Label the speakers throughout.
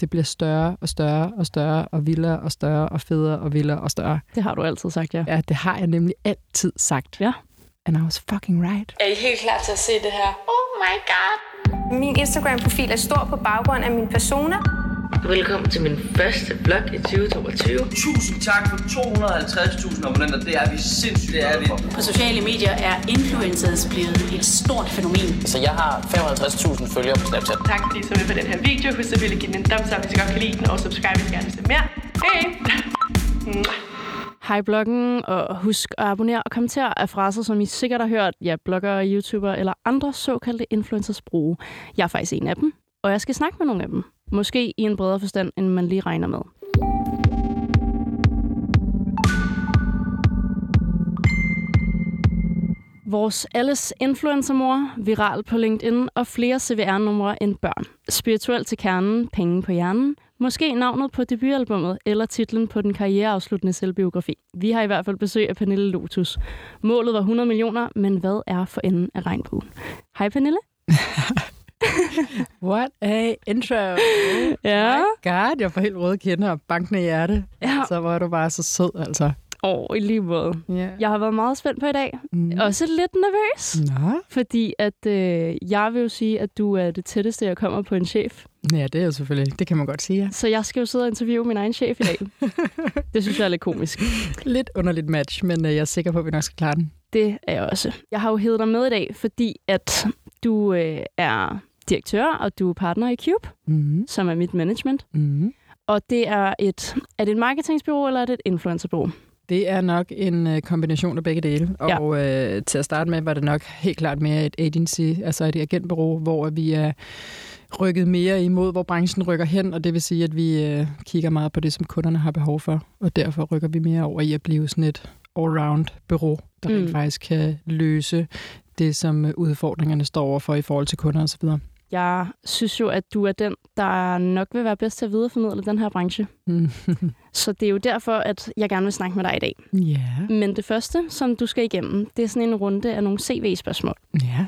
Speaker 1: det bliver større og større og større og vildere og større og federe og vildere og større.
Speaker 2: Det har du altid sagt, ja.
Speaker 1: Ja, det har jeg nemlig altid sagt.
Speaker 2: Ja.
Speaker 1: And I was fucking right.
Speaker 3: Er I helt klar til at se det her? Oh my god.
Speaker 4: Min Instagram-profil er stor på baggrund af min persona.
Speaker 5: Velkommen til min første vlog i 2022.
Speaker 6: Tusind tak for 250.000 abonnenter. Det er vi sindssygt, det er vi.
Speaker 7: På sociale medier er influencers blevet et stort fænomen.
Speaker 8: Så jeg har 55.000 følgere på Snapchat.
Speaker 9: Tak fordi I så med på den her video. Husk at give den en thumbs up, hvis I godt kan lide den, og subscribe, hvis I gerne vil se mere. Hej!
Speaker 2: Hej bloggen, og husk at abonnere og kommentere af fraser, som I sikkert har hørt ja, bloggere, YouTubere eller andre såkaldte influencers bruge. Jeg er faktisk en af dem, og jeg skal snakke med nogle af dem. Måske i en bredere forstand, end man lige regner med. Vores alles influencermor, viral på LinkedIn og flere CVR-numre end børn. Spirituel til kernen, penge på hjernen. Måske navnet på debutalbummet eller titlen på den karriereafsluttende selvbiografi. Vi har i hvert fald besøg af Pernille Lotus. Målet var 100 millioner, men hvad er for enden af regnbuen? Hej Pernille.
Speaker 1: What a intro. Oh
Speaker 2: Ja.
Speaker 1: my God, jeg får helt røde kinder og bankende hjerte.
Speaker 2: Ja.
Speaker 1: Så var du bare så sød, altså.
Speaker 2: Åh, oh, i lige måde.
Speaker 1: Ja.
Speaker 2: Jeg har været meget spændt på i dag.
Speaker 1: Mm.
Speaker 2: Også lidt nervøs.
Speaker 1: Nå.
Speaker 2: Fordi at øh, jeg vil jo sige, at du er det tætteste, jeg kommer på en chef.
Speaker 1: Ja, det er jo selvfølgelig. Det kan man godt sige, ja.
Speaker 2: Så jeg skal jo sidde og interviewe min egen chef i dag. det synes jeg er lidt komisk.
Speaker 1: Lidt underligt match, men øh, jeg er sikker på, at vi nok skal klare den.
Speaker 2: Det er jeg også. Jeg har jo hævet dig med i dag, fordi at du øh, er direktør, og du er partner i Cube,
Speaker 1: Mm-hmm.
Speaker 2: som er mit management.
Speaker 1: Mm-hmm.
Speaker 2: Og det er et, er det et marketingsbureau, eller er det et influencerbureau?
Speaker 1: Det er nok en øh, kombination af begge dele.
Speaker 2: Ja.
Speaker 1: Og øh, til at starte med var det nok helt klart mere et agency, altså et agentbureau, hvor vi er rykket mere imod, hvor branchen rykker hen, og det vil sige, at vi øh, kigger meget på det, som kunderne har behov for, og derfor rykker vi mere over i at blive sådan et all-round bureau, der mm. Rent faktisk kan løse det, som øh, udfordringerne står overfor i forhold til kunder osv.
Speaker 2: Jeg synes jo, at du er den, der nok vil være bedst til at videreformidle den her branche. Så det er jo derfor, at jeg gerne vil snakke med dig i dag.
Speaker 1: Ja,
Speaker 2: Men det første, som du skal igennem, det er sådan en runde af nogle CV-spørgsmål,
Speaker 1: ja.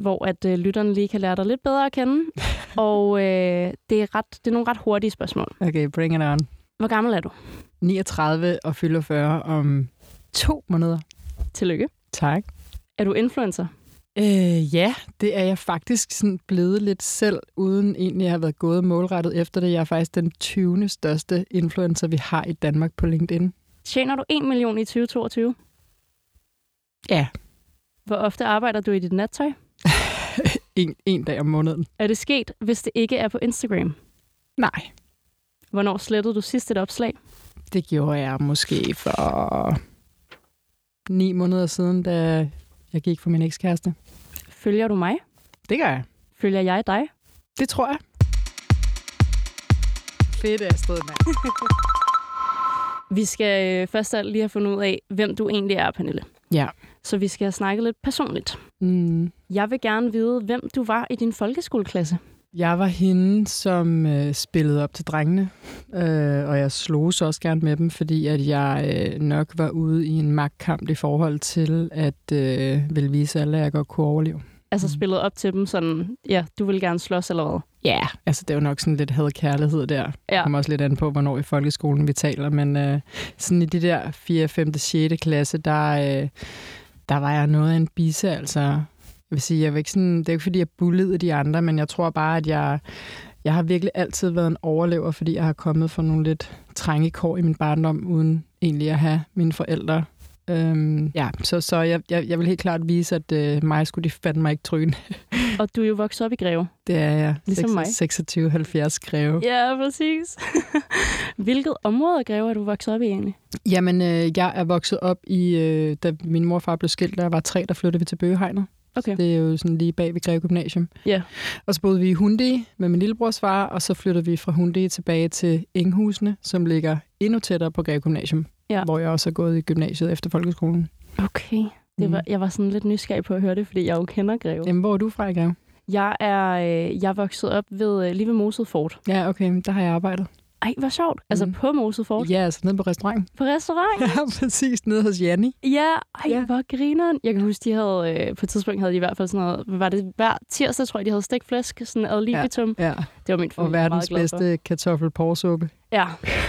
Speaker 2: hvor at øh, lytterne lige kan lære dig lidt bedre at kende. og øh, det, er ret, det er nogle ret hurtige spørgsmål.
Speaker 1: Okay, bring it on.
Speaker 2: Hvor gammel er du?
Speaker 1: 39 og fylder 40 om to måneder.
Speaker 2: Tillykke.
Speaker 1: Tak.
Speaker 2: Er du influencer?
Speaker 1: Øh, ja, det er jeg faktisk sådan blevet lidt selv, uden egentlig at have været gået målrettet efter det. Jeg er faktisk den 20. største influencer, vi har i Danmark på LinkedIn.
Speaker 2: Tjener du 1 million i 2022?
Speaker 1: Ja.
Speaker 2: Hvor ofte arbejder du i dit nattøj?
Speaker 1: En, en dag om måneden.
Speaker 2: Er det sket, hvis det ikke er på Instagram?
Speaker 1: Nej,
Speaker 2: Hvornår slettede du sidst et opslag?
Speaker 1: det gjorde jeg måske for ni måneder siden, da jeg gik for min ekskæreste.
Speaker 2: Følger du mig?
Speaker 1: Det gør jeg.
Speaker 2: Følger jeg dig?
Speaker 1: Det tror jeg. Fedt, Astrid, mand.
Speaker 2: Vi skal øh, først af alt lige have fundet ud af, hvem du egentlig er, Pernille.
Speaker 1: Ja.
Speaker 2: Så vi skal snakke lidt personligt.
Speaker 1: Mm.
Speaker 2: Jeg vil gerne vide, hvem du var i din folkeskoleklasse.
Speaker 1: Jeg var hende, som øh, spillede op til drengene, øh, og jeg slog så også gerne med dem, fordi at jeg øh, nok var ude i en magtkamp i forhold til at øh, vil vise alle, at jeg godt kunne overleve.
Speaker 2: Altså spillet op til dem sådan, ja, du vil gerne slås eller hvad?
Speaker 1: Ja, yeah. altså det er jo nok sådan lidt had-kærlighed der.
Speaker 2: Ja.
Speaker 1: Det kommer også lidt an på, hvornår i folkeskolen vi taler, men øh, sådan i de der 4., 5., 6. klasse, der, øh, der var jeg noget af en bisse, altså. Jeg vil sige, jeg var ikke sådan, det er ikke fordi, jeg bullede de andre, men jeg tror bare, at jeg, jeg har virkelig altid været en overlever, fordi jeg har kommet fra nogle lidt trænge kår i min barndom, uden egentlig at have mine forældre. Øhm, ja, så, så jeg, jeg, jeg vil helt klart vise, at øh, mig skulle de fandme ikke tryne.
Speaker 2: Og du er jo vokset op i Greve.
Speaker 1: Det er jeg.
Speaker 2: Ligesom mig.
Speaker 1: 26-70 greve.
Speaker 2: Ja, præcis. Hvilket område af Greve er du vokset op i egentlig?
Speaker 1: Jamen, øh, jeg er vokset op i, øh, da min mor og far blev skilt, da jeg var tre, der flyttede vi til Bøgehegnet.
Speaker 2: Okay.
Speaker 1: Det er jo sådan lige bag ved Greve Gymnasium.
Speaker 2: Ja.
Speaker 1: Og så boede vi i Hundi med min lillebrors far, og så flyttede vi fra Hundi tilbage til Enghusene, som ligger endnu tættere på Greve Gymnasium,
Speaker 2: Ja.
Speaker 1: hvor jeg også har gået i gymnasiet efter folkeskolen.
Speaker 2: Okay. Det var, jeg var sådan lidt nysgerrig på at høre det, fordi jeg jo kender Greve.
Speaker 1: Jamen, hvor er du fra i Greve?
Speaker 2: Jeg er, øh, jeg er vokset op ved, øh, lige ved Moset Fort.
Speaker 1: Ja, okay, der har jeg arbejdet.
Speaker 2: Ej, hvor sjovt. Altså
Speaker 1: Mm.
Speaker 2: på Moset Fort.
Speaker 1: Ja, altså nede på restaurant.
Speaker 2: På restaurant.
Speaker 1: Ja, præcis. Nede hos Janni.
Speaker 2: Ja, ej,
Speaker 1: Ja.
Speaker 2: ja. hvor grineren. Jeg kan huske, de havde, øh, på et tidspunkt havde de i hvert fald sådan noget, var det hver tirsdag, tror jeg, de havde stegt sådan ad libitum.
Speaker 1: Ja.
Speaker 2: Det var min
Speaker 1: Og
Speaker 2: familie
Speaker 1: verdens
Speaker 2: glad for.
Speaker 1: bedste kartoffelporsuppe.
Speaker 2: Ja,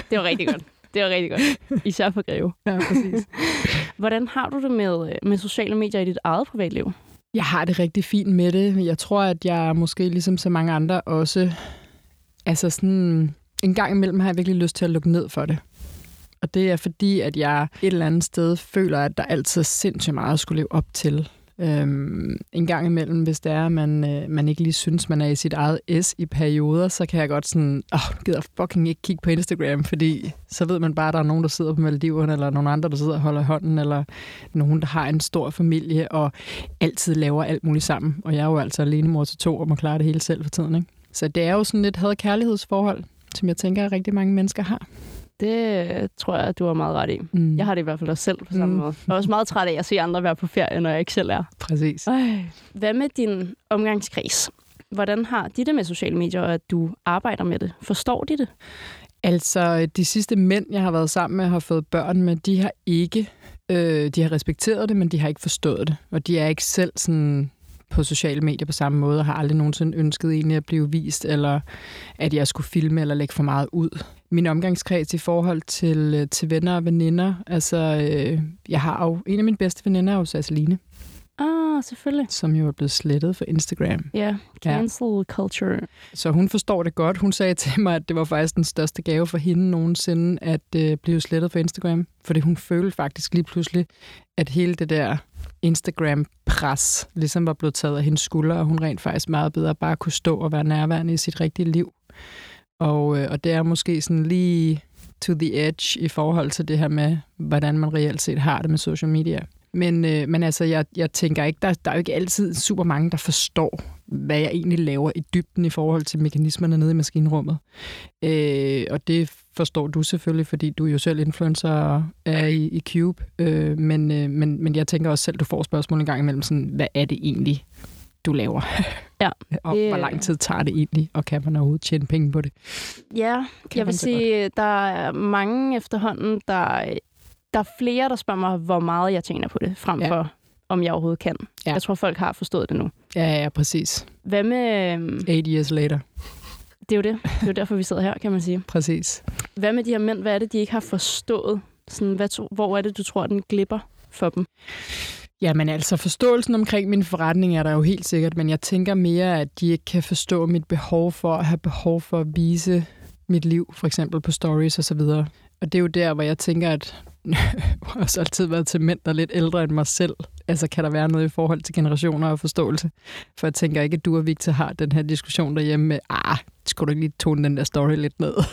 Speaker 2: det var rigtig godt. Det var rigtig godt. Især for Greve.
Speaker 1: Ja, præcis.
Speaker 2: Hvordan har du det med, øh, med sociale medier i dit eget privatliv?
Speaker 1: Jeg har det rigtig fint med det. Jeg tror, at jeg måske ligesom så mange andre også... Altså sådan... En gang imellem har jeg virkelig lyst til at lukke ned for det. Og det er fordi, at jeg et eller andet sted føler, at der altid er sindssygt meget at skulle leve op til. Øhm, en gang imellem, hvis det er, at man, øh, man ikke lige synes, man er i sit eget S i perioder, så kan jeg godt sådan, åh, oh, gider fucking ikke kigge på Instagram, fordi så ved man bare, at der er nogen, der sidder på Maldiverne, eller nogen andre, der sidder og holder hånden, eller nogen, der har en stor familie, og altid laver alt muligt sammen. Og jeg er jo altså alene mor til to, og må klare det hele selv for tiden. Ikke? Så det er jo sådan et had-kærlighedsforhold, som jeg tænker, at rigtig mange mennesker har.
Speaker 2: Det øh, tror jeg, du har meget ret i.
Speaker 1: Mm.
Speaker 2: Jeg har det i hvert fald også selv på samme
Speaker 1: Mm.
Speaker 2: måde. Jeg er også meget træt af at se andre være på ferie, når jeg ikke selv er.
Speaker 1: Præcis.
Speaker 2: Øj. Hvad med din omgangskreds? Hvordan har de det med sociale medier, og at du arbejder med det? Forstår de det?
Speaker 1: Altså, de sidste mænd, jeg har været sammen med, har fået børn med, de har ikke, øh, de har respekteret det, men de har ikke forstået det. Og de er ikke selv sådan på sociale medier på samme måde, og har aldrig nogensinde ønsket egentlig at blive vist, eller at jeg skulle filme eller lægge for meget ud. Min omgangskreds i forhold til, øh, til venner og veninder, altså, øh, jeg har jo, en af mine bedste veninder er jo Sasseline,
Speaker 2: Ah, selvfølgelig.
Speaker 1: som jo er blevet slettet fra Instagram.
Speaker 2: Ja, cancel culture.
Speaker 1: Så hun forstår det godt. Hun sagde til mig, at det var faktisk den største gave for hende nogensinde, at øh, blive slettet fra Instagram. Fordi hun følte faktisk lige pludselig, at hele det der Instagram-pres ligesom var blevet taget af hendes skuldre, og hun rent faktisk meget bedre bare kunne stå og være nærværende i sit rigtige liv. Og, øh, og det er måske sådan lige to the edge i forhold til det her med, hvordan man reelt set har det med social media. Men, øh, men altså, jeg, jeg tænker ikke, der, der er jo ikke altid super mange, der forstår, hvad jeg egentlig laver i dybden i forhold til mekanismerne nede i maskinrummet. Øh, og det forstår du selvfølgelig, fordi du jo selv influencer og er i, i Cube. Øh, men, øh, men, men jeg tænker også selv, du får spørgsmål en gang imellem, sådan, hvad er det egentlig, du laver?
Speaker 2: Ja,
Speaker 1: og
Speaker 2: det-
Speaker 1: hvor lang tid tager det egentlig, og kan man overhovedet tjene penge på det?
Speaker 2: Ja,
Speaker 1: Kan
Speaker 2: jeg vil sige, der er mange efterhånden, der, der er flere, der spørger mig, hvor meget jeg tjener på det, frem
Speaker 1: Ja.
Speaker 2: for, om jeg overhovedet kan.
Speaker 1: Ja.
Speaker 2: Jeg tror, folk har forstået det nu.
Speaker 1: Ja, ja, præcis.
Speaker 2: Hvad med... øhm,
Speaker 1: Eight years later.
Speaker 2: Det er jo det. Det er jo derfor, vi sidder her, kan man sige.
Speaker 1: Præcis.
Speaker 2: Hvad med de her mænd? Hvad er det, de ikke har forstået? Sådan, hvad, tro- hvor er det, du tror, den glipper for dem?
Speaker 1: Jamen altså, forståelsen omkring min forretning er der jo helt sikkert, men jeg tænker mere, at de ikke kan forstå mit behov for at have behov for at vise mit liv, for eksempel på stories og så videre. Og det er jo der, hvor jeg tænker, at har også altid været til mænd, der er lidt ældre end mig selv. Altså, kan der være noget i forhold til generationer og forståelse? For jeg tænker ikke, at du og Victor har den her diskussion derhjemme med, ah, skulle du ikke lige tone den der story lidt ned?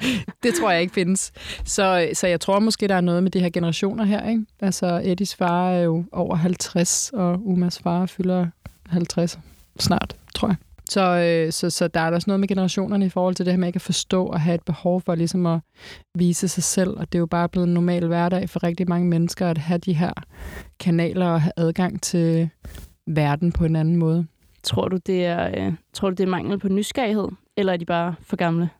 Speaker 1: det tror jeg ikke findes. Så, så jeg tror måske, der er noget med de her generationer her. Ikke? Altså, Eddies far er jo over 50, og Umas far fylder 50 snart, tror jeg. Så, øh, så, så der er der også noget med generationerne i forhold til det her med ikke at forstå og have et behov for ligesom at vise sig selv. Og det er jo bare blevet en normal hverdag for rigtig mange mennesker at have de her kanaler og have adgang til verden på en anden måde.
Speaker 2: Tror du, det er, øh, tror du, det er mangel på nysgerrighed? Eller er de bare for gamle?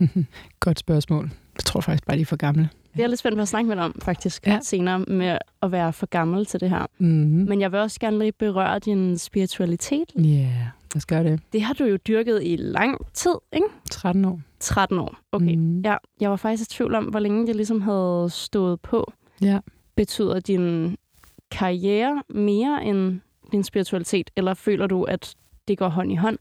Speaker 1: Godt spørgsmål. Jeg tror faktisk bare, de er for gamle.
Speaker 2: Det er lidt spændt på at snakke med dig om, faktisk,
Speaker 1: ja.
Speaker 2: senere, med at være for gammel til det her.
Speaker 1: Mm-hmm.
Speaker 2: Men jeg vil også gerne lige berøre din spiritualitet.
Speaker 1: Ja, yeah, os gøre det.
Speaker 2: Det har du jo dyrket i lang tid, ikke?
Speaker 1: 13 år.
Speaker 2: 13 år. Okay.
Speaker 1: Mhm.
Speaker 2: Ja, jeg var faktisk i tvivl om, hvor længe det ligesom havde stået på.
Speaker 1: Ja.
Speaker 2: Betyder din karriere mere end din spiritualitet, eller føler du, at det går hånd i hånd?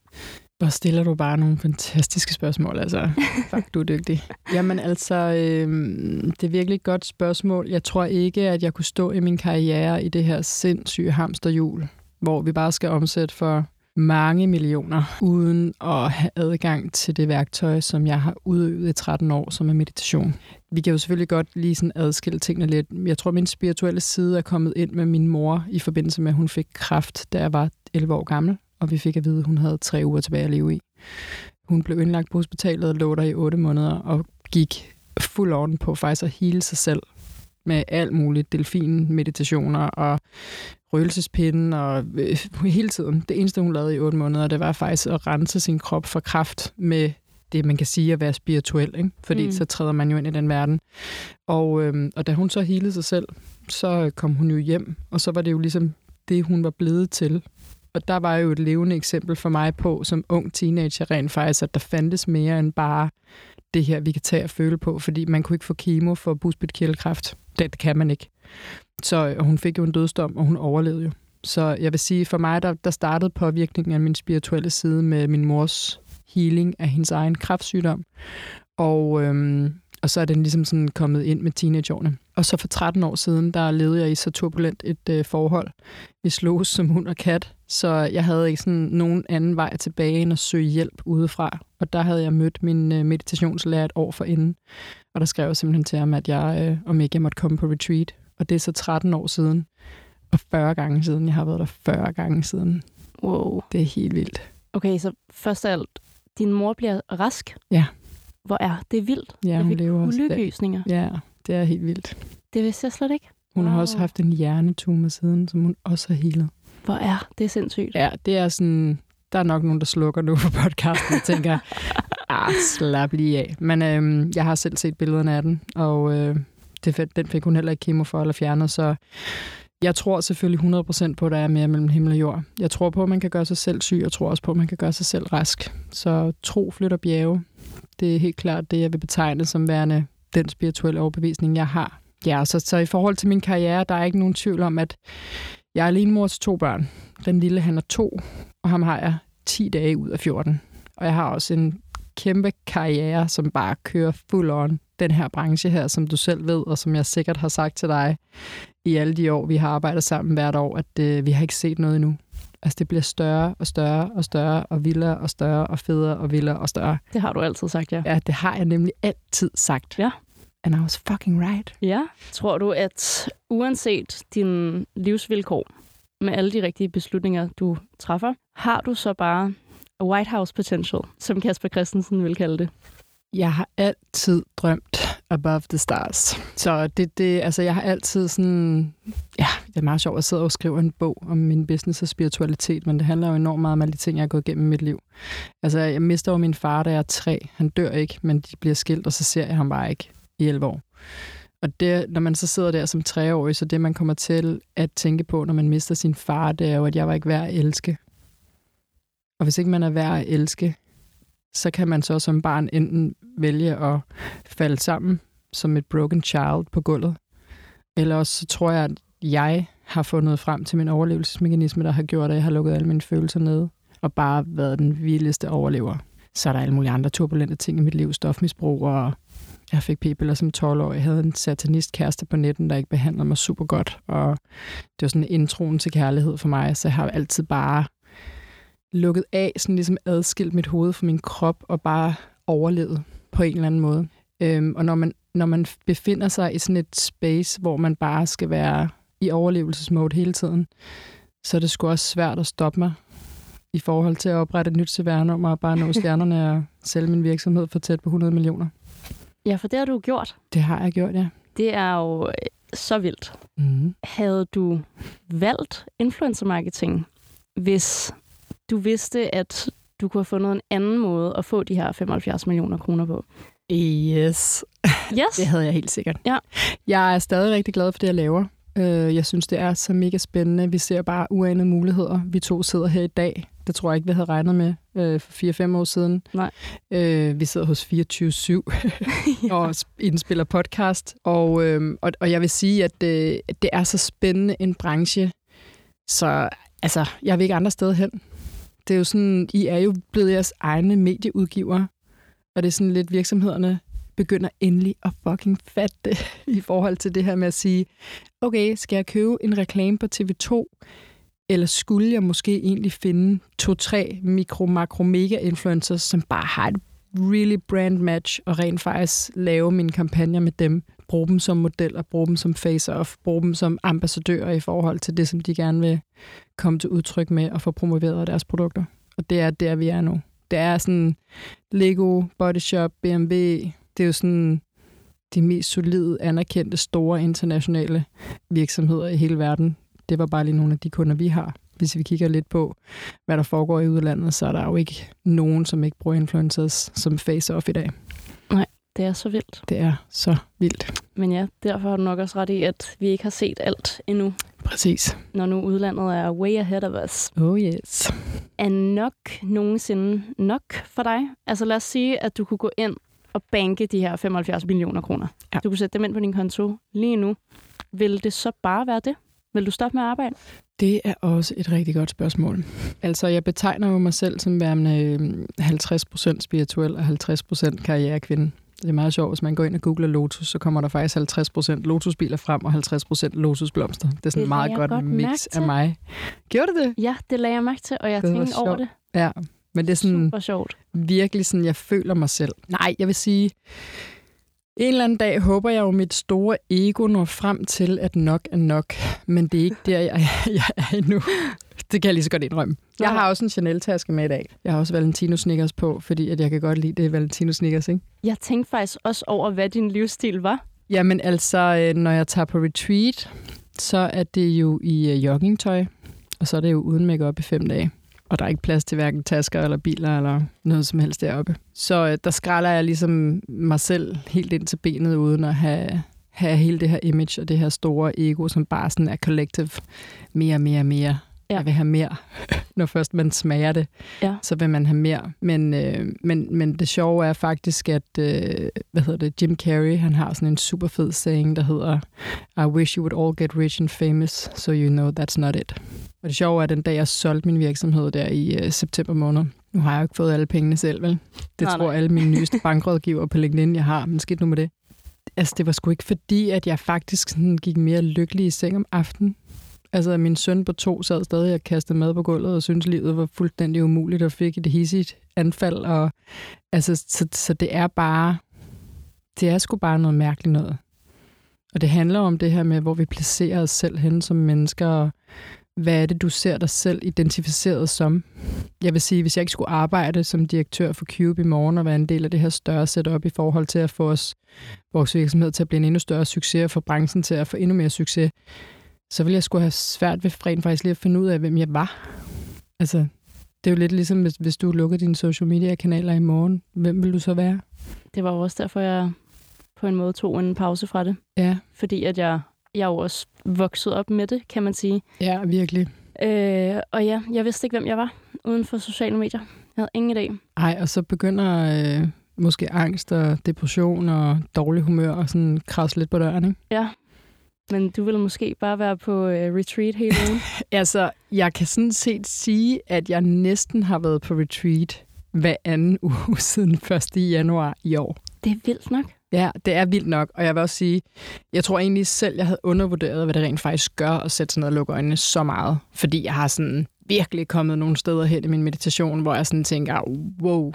Speaker 1: Hvor stiller du bare nogle fantastiske spørgsmål, altså. Fuck, du er dygtig. Jamen altså, øhm, det er virkelig et godt spørgsmål. Jeg tror ikke, at jeg kunne stå i min karriere i det her sindssyge hamsterhjul, hvor vi bare skal omsætte for mange millioner, uden at have adgang til det værktøj, som jeg har udøvet i 13 år, som er meditation. Vi kan jo selvfølgelig godt lige sådan adskille tingene lidt. Jeg tror, min spirituelle side er kommet ind med min mor i forbindelse med, at hun fik kræft, da jeg var 11 år gammel og vi fik at vide, at hun havde tre uger tilbage at leve i. Hun blev indlagt på hospitalet og lå der i 8 måneder og gik fuld on på faktisk at hele sig selv med alt muligt delfinmeditationer og røgelsespinden og øh, hele tiden. Det eneste, hun lavede i otte måneder, det var faktisk at rense sin krop for kraft med det, man kan sige at være spirituel, ikke? fordi
Speaker 2: Mm.
Speaker 1: så træder man jo ind i den verden. Og, øhm, og da hun så healede sig selv, så kom hun jo hjem, og så var det jo ligesom det, hun var blevet til. Og der var jo et levende eksempel for mig på, som ung teenager rent faktisk, at der fandtes mere end bare det her, vi kan tage og føle på, fordi man kunne ikke få kemo for bugspytkirtelkræft. Det, det kan man ikke. Så øh, og hun fik jo en dødsdom, og hun overlevede jo. Så jeg vil sige, for mig, der, der startede påvirkningen af min spirituelle side med min mors healing af hendes egen kræftsygdom. Og, øhm, og så er den ligesom sådan kommet ind med teenageårene. Og så for 13 år siden, der levede jeg i så turbulent et øh, forhold. Vi slogs som hund og kat, så jeg havde ikke sådan nogen anden vej tilbage end at søge hjælp udefra. Og der havde jeg mødt min øh, meditationslærer et år forinden. Og der skrev jeg simpelthen til ham, at jeg, øh, om ikke jeg måtte komme på retreat. Og det er så 13 år siden, og 40 gange siden. Jeg har været der 40 gange siden.
Speaker 2: Wow.
Speaker 1: Det er helt vildt.
Speaker 2: Okay, så først af alt, din mor bliver rask.
Speaker 1: Ja.
Speaker 2: Hvor er det vildt?
Speaker 1: Ja, hun lever også. Ja, det er helt vildt.
Speaker 2: Det vidste jeg slet ikke.
Speaker 1: Hun har
Speaker 2: Wow.
Speaker 1: også haft en hjernetumor siden, som hun også har healet.
Speaker 2: Hvor er det sindssygt.
Speaker 1: Ja, det er sådan... Der er nok nogen, der slukker nu på podcasten og tænker, ah, slap lige af. Men øhm, jeg har selv set billederne af den, og øh, det, den fik hun heller ikke kemo for eller fjernet, så jeg tror selvfølgelig 100% på, at der er mere mellem himmel og jord. Jeg tror på, at man kan gøre sig selv syg, og tror også på, at man kan gøre sig selv rask. Så tro flytter bjerge. Det er helt klart det, jeg vil betegne som værende den spirituelle overbevisning, jeg har. Ja, så, så i forhold til min karriere, der er ikke nogen tvivl om, at jeg er alene mor til to børn. Den lille, han er to, og ham har jeg 10 dage ud af 14. Og jeg har også en kæmpe karriere, som bare kører full on. Den her branche her, som du selv ved, og som jeg sikkert har sagt til dig i alle de år, vi har arbejdet sammen hvert år, at øh, vi har ikke set noget endnu. Altså, det bliver større og større og større, og vildere og større, og federe og vildere og større.
Speaker 2: Det har du altid sagt, ja.
Speaker 1: Ja, det har jeg nemlig altid sagt.
Speaker 2: Ja.
Speaker 1: And I was fucking right.
Speaker 2: Ja. Tror du, at uanset din livsvilkår, med alle de rigtige beslutninger, du træffer, har du så bare White House potential, som Kasper Christensen vil kalde det?
Speaker 1: Jeg har altid drømt above the stars. Så det, det, altså jeg har altid sådan, ja, det er meget sjovt at sidde og skrive en bog om min business og spiritualitet, men det handler jo enormt meget om alle de ting, jeg har gået igennem i mit liv. Altså jeg mister jo min far, da jeg er tre. Han dør ikke, men de bliver skilt, og så ser jeg ham bare ikke i 11 år. Og det, når man så sidder der som treårig, så det man kommer til at tænke på, når man mister sin far, det er jo, at jeg var ikke værd at elske. Og hvis ikke man er værd at elske, så kan man så som barn enten vælge at falde sammen som et broken child på gulvet, eller også så tror jeg, at jeg har fundet frem til min overlevelsesmekanisme, der har gjort, at jeg har lukket alle mine følelser ned, og bare været den vildeste overlever. Så er der alle mulige andre turbulente ting i mit liv, stofmisbrug, og jeg fik p-piller som 12 år. Jeg havde en satanist kæreste på netten, der ikke behandlede mig super godt, og det var sådan introen til kærlighed for mig, så jeg har altid bare lukket af, sådan ligesom adskilt mit hoved fra min krop, og bare overlevet på en eller anden måde. Øhm, og når man, når man befinder sig i sådan et space, hvor man bare skal være i overlevelsesmode hele tiden, så er det sgu også svært at stoppe mig i forhold til at oprette et nyt CVR-nummer og bare nå stjernerne og sælge min virksomhed for tæt på 100 millioner.
Speaker 2: Ja, for det har du gjort.
Speaker 1: Det har jeg gjort, ja.
Speaker 2: Det er jo øh, så vildt.
Speaker 1: Mm.
Speaker 2: Havde du valgt influencer marketing, hvis du vidste, at du kunne have fundet en anden måde at få de her 75 millioner kroner på?
Speaker 1: Yes.
Speaker 2: Yes.
Speaker 1: Det havde jeg helt sikkert.
Speaker 2: Ja.
Speaker 1: Jeg er stadig rigtig glad for det, jeg laver. Øh, Jeg synes, det er så mega spændende. Vi ser bare uanede muligheder. Vi to sidder her i dag. Det tror jeg ikke, vi havde regnet med øh, for 4-5 år siden.
Speaker 2: Nej.
Speaker 1: Øh, vi sidder hos 24-7 og sp- indspiller podcast. Og, øh, og, og jeg vil sige, at det, det er så spændende en branche. Så altså, jeg vil ikke andre steder hen. Det er jo sådan, I er jo blevet jeres egne medieudgivere. Og det er sådan lidt virksomhederne begynder endelig at fucking fatte det i forhold til det her med at sige, okay, skal jeg købe en reklame på TV2, eller skulle jeg måske egentlig finde to-tre mikro, makro, mega influencers, som bare har et really brand match, og rent faktisk lave mine kampagner med dem, bruge dem som modeller, bruge dem som face-off, bruge dem som ambassadører i forhold til det, som de gerne vil komme til udtryk med og få promoveret deres produkter. Og det er der, vi er nu. Det er sådan Lego, Body Shop, BMW, det er jo sådan de mest solide, anerkendte, store internationale virksomheder i hele verden. Det var bare lige nogle af de kunder, vi har. hvis vi kigger lidt på, hvad der foregår i udlandet, så er der jo ikke nogen, som ikke bruger influencers som face-off i dag.
Speaker 2: Det er så vildt.
Speaker 1: Det er så vildt.
Speaker 2: Men ja, derfor har du nok også ret i, at vi ikke har set alt endnu.
Speaker 1: Præcis.
Speaker 2: Når nu udlandet er way ahead of us.
Speaker 1: Oh yes.
Speaker 2: Er nok nogensinde nok for dig? Altså lad os sige, at du kunne gå ind og banke de her 75 millioner kroner.
Speaker 1: Ja.
Speaker 2: Du kunne sætte dem ind på din konto lige nu. Vil det så bare være det? Vil du stoppe med at arbejde?
Speaker 1: Det er også et rigtig godt spørgsmål. Altså, jeg betegner jo mig selv som værende øh, 50% spirituel og 50% karrierekvinde. Det er meget sjovt, hvis man går ind og googler Lotus, så kommer der faktisk 50% Lotusbiler frem og 50% Lotusblomster. Det er sådan
Speaker 2: Det
Speaker 1: et meget godt,
Speaker 2: godt
Speaker 1: mix af mig. Gjorde det det?
Speaker 2: Ja, det lagde jeg mærke til, og jeg
Speaker 1: Det
Speaker 2: tænkte over det.
Speaker 1: Ja, men det er sådan
Speaker 2: Super sjovt.
Speaker 1: virkelig sådan, jeg føler mig selv. Nej, jeg vil sige, en eller anden dag håber jeg jo, mit store ego når frem til, at nok er nok. Men det er ikke der, jeg, jeg er endnu. Det kan jeg lige så godt indrømme. Jeg har også en Chanel-taske med i dag. Jeg har også Valentino Snickers på, fordi at jeg kan godt lide det Valentino Snickers, ikke?
Speaker 2: Jeg tænkte faktisk også over, hvad din livsstil var.
Speaker 1: Jamen altså, øh, når jeg tager på retreat, så er det jo i øh, joggingtøj, og så er det jo uden makeup i fem dage. Og der er ikke plads til hverken tasker eller biler eller noget som helst deroppe. Så øh, der skræller jeg ligesom mig selv helt ind til benet, uden at have, have hele det her image og det her store ego, som bare sådan er collective. Mere, mere, mere.
Speaker 2: Ja.
Speaker 1: Jeg vil have mere. Når først man smager det,
Speaker 2: Ja.
Speaker 1: så vil man have mere. Men, øh, men, men det sjove er faktisk, at øh, hvad hedder det, Jim Carrey, han har sådan en super fed saying, der hedder I wish you would all get rich and famous, so you know that's not it. Og det sjove er, at den dag, jeg solgte min virksomhed der i øh, september måned, nu har jeg jo ikke fået alle pengene selv, vel? Det
Speaker 2: Nej,
Speaker 1: tror
Speaker 2: nej.
Speaker 1: alle mine nyeste bankrådgiver på LinkedIn, jeg har. Men skidt nu med det. Altså, det var sgu ikke fordi, at jeg faktisk sådan gik mere lykkelig i seng om aftenen. Altså, min søn på to sad stadig og kastede mad på gulvet og syntes, livet var fuldstændig umuligt og fik et hissigt anfald. Og, altså, så, så det er bare... Det er sgu bare noget mærkeligt noget. Og det handler om det her med, hvor vi placerer os selv hen som mennesker, og hvad er det, du ser dig selv identificeret som? Jeg vil sige, hvis jeg ikke skulle arbejde som direktør for Cube i morgen og være en del af det her større setup i forhold til at få os, vores virksomhed til at blive en endnu større succes og få branchen til at få endnu mere succes, så ville jeg skulle have svært ved rent faktisk lige at finde ud af, hvem jeg var. Altså, det er jo lidt ligesom, hvis, hvis du lukker dine social media-kanaler i morgen. Hvem vil du så være?
Speaker 2: Det var også derfor, jeg på en måde tog en pause fra det.
Speaker 1: Ja,
Speaker 2: Fordi at jeg, jeg er jo også vokset op med det, kan man sige.
Speaker 1: ja virkelig.
Speaker 2: Øh, og ja, jeg vidste ikke, hvem jeg var uden for sociale medier. Jeg havde ingen idé.
Speaker 1: Ej, og så begynder øh, måske angst og depression og dårlig humør og sådan krasse lidt på døren, ikke?
Speaker 2: Ja. Men du ville måske bare være på øh, retreat hele ugen.
Speaker 1: Altså, jeg kan sådan set sige, at jeg næsten har været på retreat hver anden uge siden 1. januar i år.
Speaker 2: det er vildt nok.
Speaker 1: Ja, det er vildt nok, og jeg vil også sige, jeg tror egentlig selv, jeg havde undervurderet, hvad det rent faktisk gør at sætte sig ned og lukke øjnene så meget. Fordi jeg har sådan virkelig kommet nogle steder hen i min meditation, hvor jeg sådan tænker, wow,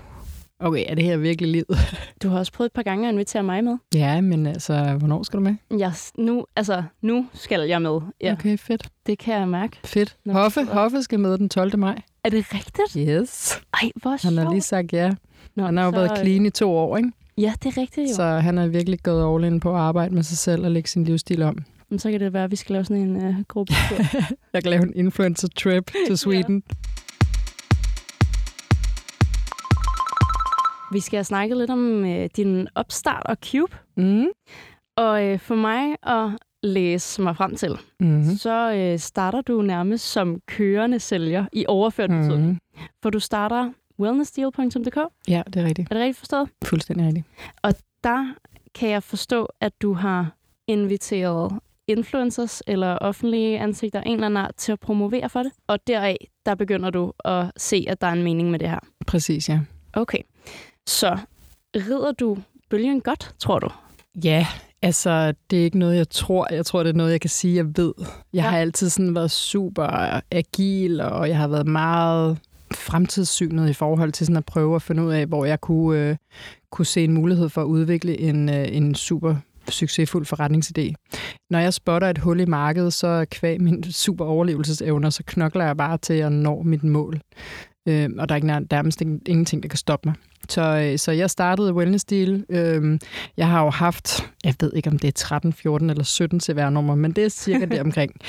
Speaker 1: okay, er det her virkelig livet?
Speaker 2: Du har også prøvet et par gange at invitere mig med.
Speaker 1: ja, men altså, hvornår skal du med?
Speaker 2: Jeg, nu, altså, nu skal jeg med. Ja, okay.
Speaker 1: Fedt.
Speaker 2: det kan jeg mærke.
Speaker 1: Fedt. Hoffe. Hoffe skal med den 12. maj.
Speaker 2: Er det rigtigt?
Speaker 1: Yes.
Speaker 2: Ej, hvor
Speaker 1: Han
Speaker 2: sjovt.
Speaker 1: har lige sagt ja.
Speaker 2: Nå,
Speaker 1: Han har jo
Speaker 2: så,
Speaker 1: været clean i to år, ikke?
Speaker 2: Ja, det er rigtigt jo.
Speaker 1: Så han har virkelig gået all in på at arbejde med sig selv og lægge sin livsstil om.
Speaker 2: Men så kan det være, at vi skal lave sådan en uh, gruppe.
Speaker 1: Jeg kan lave en influencer trip til Sweden.
Speaker 2: vi skal have snakket lidt om uh, din opstart og Cube.
Speaker 1: Mm.
Speaker 2: Og uh, for mig at læse mig frem til,
Speaker 1: Mm.
Speaker 2: så uh, starter du nærmest som kørende sælger i overført betydning.
Speaker 1: Mm.
Speaker 2: For du starter wellnessdeal.dk.
Speaker 1: Ja, det er rigtigt.
Speaker 2: Er det rigtigt forstået?
Speaker 1: Fuldstændig rigtigt.
Speaker 2: der kan jeg forstå, at du har inviteret influencers eller offentlige ansigter en eller anden art til at promovere for det. Og deraf, der begynder du at se, at der er en mening med det her.
Speaker 1: Præcis, ja.
Speaker 2: Okay. Så rider du bølgen godt, tror du?
Speaker 1: Ja, altså, det er ikke noget, jeg tror. Jeg tror, det er noget, jeg kan sige, jeg ved. Jeg
Speaker 2: ja.
Speaker 1: har altid sådan været super agil, og jeg har været meget fremtidssynet i forhold til sådan at prøve at finde ud af, hvor jeg kunne, øh, kunne se en mulighed for at udvikle en, øh, en super succesfuld forretningsidé. Når jeg spotter et hul i markedet, så kvæg min super overlevelsesevner, så knokler jeg bare til at nå mit mål. Øh, og der er ikke nær- nærmest ingenting, der kan stoppe mig. Så, øh, så jeg startede Wellness Deal. Øh, jeg har jo haft, jeg ved ikke, om det er 13, 14 eller 17 CVR-nummer, men det er cirka det omkring.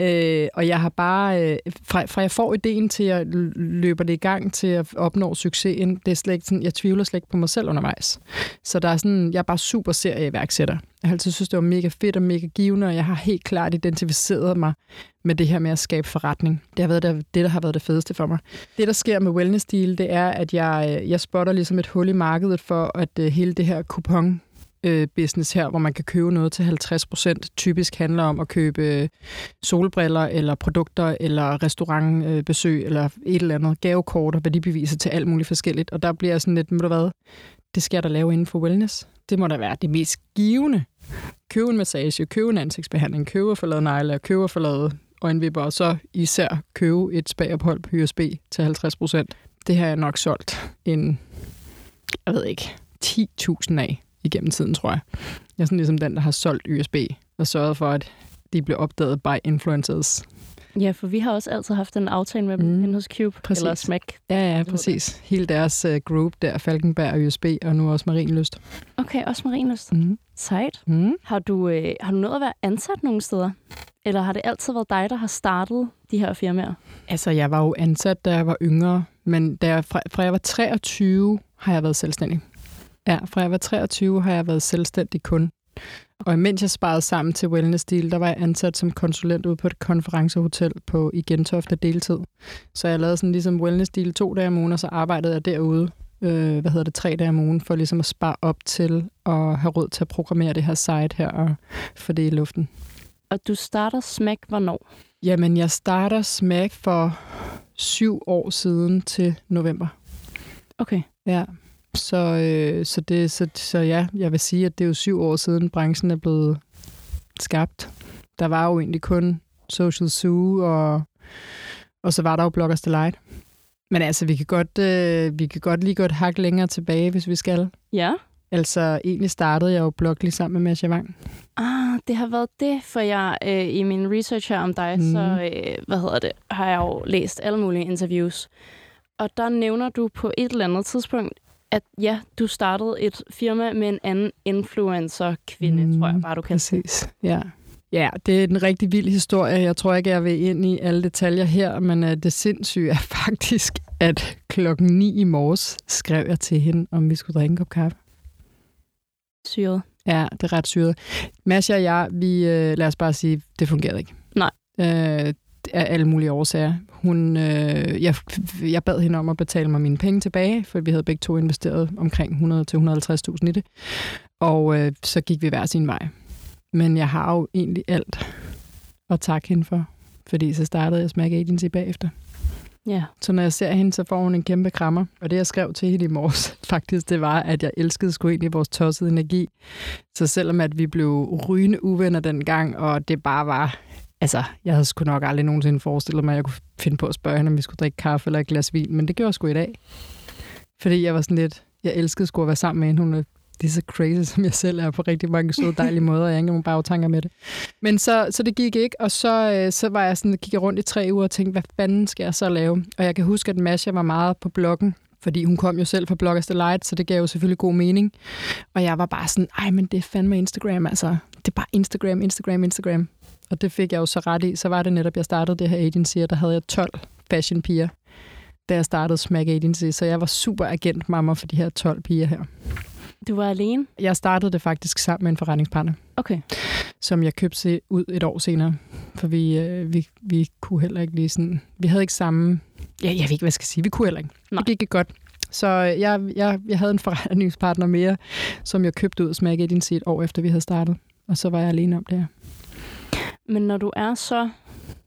Speaker 1: Øh, og jeg har bare, øh, fra, fra jeg får ideen til at løber det i gang til at opnå succesen, det er slet ikke sådan, jeg tvivler slet ikke på mig selv undervejs. Så der er sådan, jeg er bare super serieværksætter. Jeg har altid synes, det var mega fedt og mega givende, og jeg har helt klart identificeret mig med det her med at skabe forretning. Det har været det, det der har været det fedeste for mig. Det, der sker med Wellness Deal, det er, at jeg, øh, jeg spotter ligesom et hul i markedet for, at øh, hele det her kupon øh, business her, hvor man kan købe noget til 50 procent, typisk handler om at købe solbriller eller produkter eller restaurantbesøg eller et eller andet gavekort og værdibeviser til alt muligt forskelligt. Og der bliver sådan lidt, må du hvad, det skal jeg da lave inden for wellness. Det må da være det mest givende. Købe en massage, købe en ansigtsbehandling, købe for lavet negle, købe for lavet øjenvipper, og så især købe et spagophold på USB til 50 procent. Det har jeg nok solgt en, jeg ved ikke, 10.000 af igennem tiden, tror jeg. Jeg er sådan ligesom den, der har solgt USB og sørget for, at de blev opdaget by influencers.
Speaker 2: Ja, for vi har også altid haft en aftale med dem mm. hos Cube, præcis. eller Smack.
Speaker 1: Ja, ja, præcis. Hele deres uh, group der, Falkenberg og USB, og nu også Marienlyst.
Speaker 2: Okay, også Marienlyst. Mm. Sejt. Mm. Har, du, øh, har du nået at være ansat nogle steder? Eller har det altid været dig, der har startet de her firmaer?
Speaker 1: Altså, jeg var jo ansat, da jeg var yngre, men da jeg, fra, fra jeg var 23, har jeg været selvstændig. Ja, fra jeg var 23 har jeg været selvstændig kun. Og imens jeg sparede sammen til Wellness Deal, der var jeg ansat som konsulent ude på et konferencehotel på i Gentofte deltid. Så jeg lavede sådan ligesom Wellness Deal to dage om ugen, og så arbejdede jeg derude, øh, hvad hedder det, tre dage om ugen, for ligesom at spare op til at have råd til at programmere det her site her og få det i luften.
Speaker 2: Og du starter Smack hvornår?
Speaker 1: Jamen, jeg starter Smack for syv år siden til november.
Speaker 2: Okay.
Speaker 1: Ja. Så, øh, så, det, så, så ja, jeg vil sige, at det er jo syv år siden, branchen er blevet skabt. Der var jo egentlig kun Social Zoo, og, og så var der jo Bloggers Delight. Men altså, vi kan godt, øh, vi kan godt lige gå et hak længere tilbage, hvis vi skal.
Speaker 2: Ja.
Speaker 1: Altså, egentlig startede jeg jo blog lige sammen med Masha Wang.
Speaker 2: Ah, det har været det, for jeg øh, i min research her om dig, mm. så øh, hvad hedder det, har jeg jo læst alle mulige interviews. Og der nævner du på et eller andet tidspunkt at ja, du startede et firma med en anden influencer-kvinde, mm, tror jeg bare, du kan
Speaker 1: præcis. Ja. Ja, det er en rigtig vild historie. Jeg tror ikke, jeg vil ind i alle detaljer her, men uh, det sindssyge er faktisk, at klokken 9 i morges skrev jeg til hende, om vi skulle drikke en kop kaffe.
Speaker 2: Syret.
Speaker 1: Ja, det er ret syret. Masha og jeg, vi, uh, lad os bare sige, det fungerede ikke.
Speaker 2: Nej.
Speaker 1: Uh, af alle mulige årsager. Hun, øh, jeg, jeg bad hende om at betale mig mine penge tilbage, for vi havde begge to investeret omkring 100-150.000 i det. Og øh, så gik vi hver sin vej. Men jeg har jo egentlig alt at takke hende for, fordi så startede jeg Smack Agency bagefter.
Speaker 2: Ja.
Speaker 1: Så når jeg ser hende, så får hun en kæmpe krammer. Og det, jeg skrev til hende i morges, faktisk, det var, at jeg elskede sgu egentlig vores tossede energi. Så selvom at vi blev rygende uvenner dengang, og det bare var Altså, jeg havde sgu nok aldrig nogensinde forestillet mig, at jeg kunne finde på at spørge hende, om vi skulle drikke kaffe eller et glas vin, men det gjorde jeg sgu i dag. Fordi jeg var sådan lidt, jeg elskede sgu at være sammen med hende. Hun er lige så crazy, som jeg selv er på rigtig mange søde, dejlige måder. Jeg har ikke nogen bagtanker med det. Men så, så det gik ikke, og så, øh, så var jeg sådan, kiggede rundt i tre uger og tænkte, hvad fanden skal jeg så lave? Og jeg kan huske, at Masha var meget på bloggen, fordi hun kom jo selv fra Bloggers Delight, så det gav jo selvfølgelig god mening. Og jeg var bare sådan, ej, men det er fandme Instagram, altså. Det er bare Instagram, Instagram, Instagram. Og det fik jeg jo så ret i. Så var det netop, jeg startede det her agency, og der havde jeg 12 fashion piger, da jeg startede Smack Agency. Så jeg var super agent mamma for de her 12 piger her.
Speaker 2: Du var alene?
Speaker 1: Jeg startede det faktisk sammen med en forretningspartner.
Speaker 2: Okay.
Speaker 1: Som jeg købte ud et år senere. For vi, øh, vi, vi kunne heller ikke lige sådan... Vi havde ikke samme... Ja, jeg ved ikke, hvad jeg skal sige. Vi kunne heller ikke. Nej. Det gik ikke godt. Så jeg, jeg, jeg havde en forretningspartner mere, som jeg købte ud af Smack Agency et år efter, vi havde startet. Og så var jeg alene om det her.
Speaker 2: Men når du er så...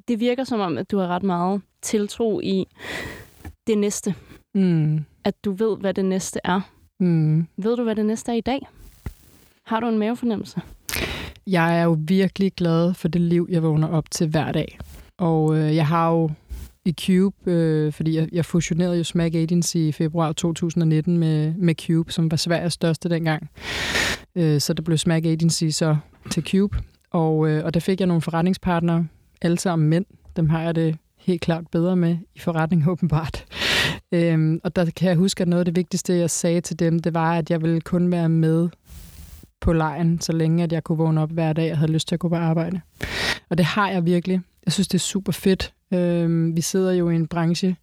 Speaker 2: Det virker som om, at du har ret meget tiltro i det næste.
Speaker 1: Mm.
Speaker 2: At du ved, hvad det næste er.
Speaker 1: Mm.
Speaker 2: Ved du, hvad det næste er i dag? Har du en mavefornemmelse?
Speaker 1: Jeg er jo virkelig glad for det liv, jeg vågner op til hver dag. Og øh, jeg har jo i Cube, øh, fordi jeg, jeg fusionerede jo Smack Agency i februar 2019 med, med Cube, som var Sveriges største dengang. Øh, så det blev Smack Agency så til Cube. Og, øh, og der fik jeg nogle forretningspartnere, alle sammen mænd. Dem har jeg det helt klart bedre med i forretning, åbenbart. Øhm, og der kan jeg huske, at noget af det vigtigste, jeg sagde til dem, det var, at jeg ville kun være med på lejen, så længe at jeg kunne vågne op hver dag og havde lyst til at gå på arbejde. Og det har jeg virkelig. Jeg synes, det er super fedt. Øhm, vi sidder jo i en branche,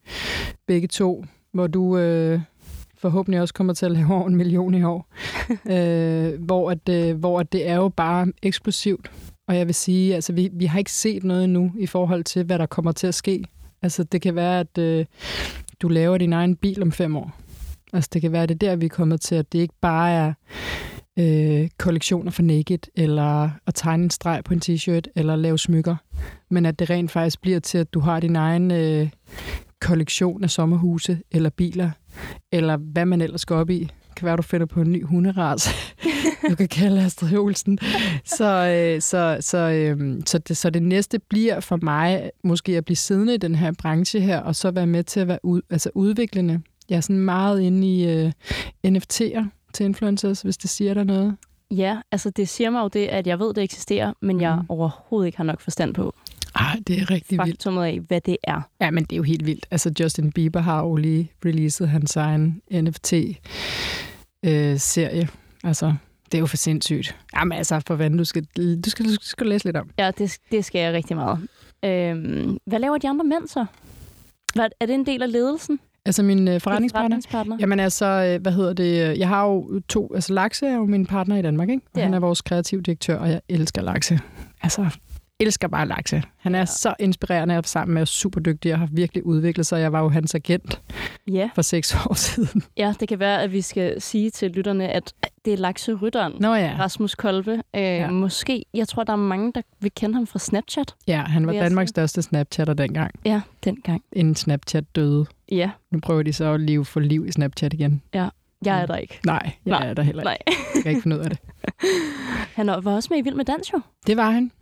Speaker 1: begge to, hvor du øh, forhåbentlig også kommer til at lave over en million i år. øh, hvor, at, øh, hvor at det er jo bare eksplosivt. Og jeg vil sige, altså vi, vi har ikke set noget endnu i forhold til, hvad der kommer til at ske. Altså det kan være, at øh, du laver din egen bil om fem år. Altså det kan være, at det er der, vi er kommet til, at det ikke bare er øh, kollektioner for Naked, eller at tegne en streg på en t-shirt, eller lave smykker, men at det rent faktisk bliver til, at du har din egen øh, kollektion af sommerhuse, eller biler, eller hvad man ellers går op i. Kan være, du finder på en ny hunderas, du kan kalde Astrid Olsen. Så, øh, så, så, øh, så, det, så det næste bliver for mig måske at blive siddende i den her branche her, og så være med til at være ud, altså udviklende. Jeg er sådan meget inde i øh, NFT'er til influencers, hvis det siger der noget.
Speaker 2: Ja, altså det siger mig jo det, at jeg ved, det eksisterer, men jeg
Speaker 1: Mhm.
Speaker 2: overhovedet ikke har nok forstand på
Speaker 1: Ej, det er rigtig vildt.
Speaker 2: af, hvad det er.
Speaker 1: Ja, men det er jo helt vildt. Altså, Justin Bieber har jo lige releaset hans egen NFT-serie. altså, det er jo for sindssygt. Jamen altså, for hvad du skal, du skal, du skal læse lidt om.
Speaker 2: Ja, det, det skal jeg rigtig meget. Øhm, hvad laver de andre mænd så? Hvad, er det en del af ledelsen?
Speaker 1: Altså, min øh, forretningspartner.
Speaker 2: Forretningspartner?
Speaker 1: Jamen altså, øh, hvad hedder det? Jeg har jo to, altså Laxe er jo min partner i Danmark, ikke? Og
Speaker 2: Ja.
Speaker 1: han er vores kreativ direktør, og jeg elsker Laxe. Altså, elsker bare Laxe. Han er
Speaker 2: Ja.
Speaker 1: ja. så inspirerende og sammen med er super dygtig og har virkelig udviklet sig. Jeg var jo hans agent
Speaker 2: Ja.
Speaker 1: for seks år siden.
Speaker 2: ja, det kan være, at vi skal sige til lytterne, at det er lakserytteren.
Speaker 1: Nå ja.
Speaker 2: Rasmus Kolbe. Øh, ja. Måske, jeg tror, der er mange, der vil kende ham fra Snapchat.
Speaker 1: Ja, han var Danmarks
Speaker 2: sige.
Speaker 1: største Snapchatter dengang,
Speaker 2: Ja, dengang.
Speaker 1: inden Snapchat døde.
Speaker 2: Ja,
Speaker 1: Nu prøver de så at leve for liv i Snapchat igen.
Speaker 2: jeg er der ikke.
Speaker 1: Nej, jeg
Speaker 2: Nej,
Speaker 1: er der heller ikke.
Speaker 2: Nej.
Speaker 1: Jeg kan ikke finde ud af det.
Speaker 2: Han var også med i Vild med Dans, jo.
Speaker 1: Det var han.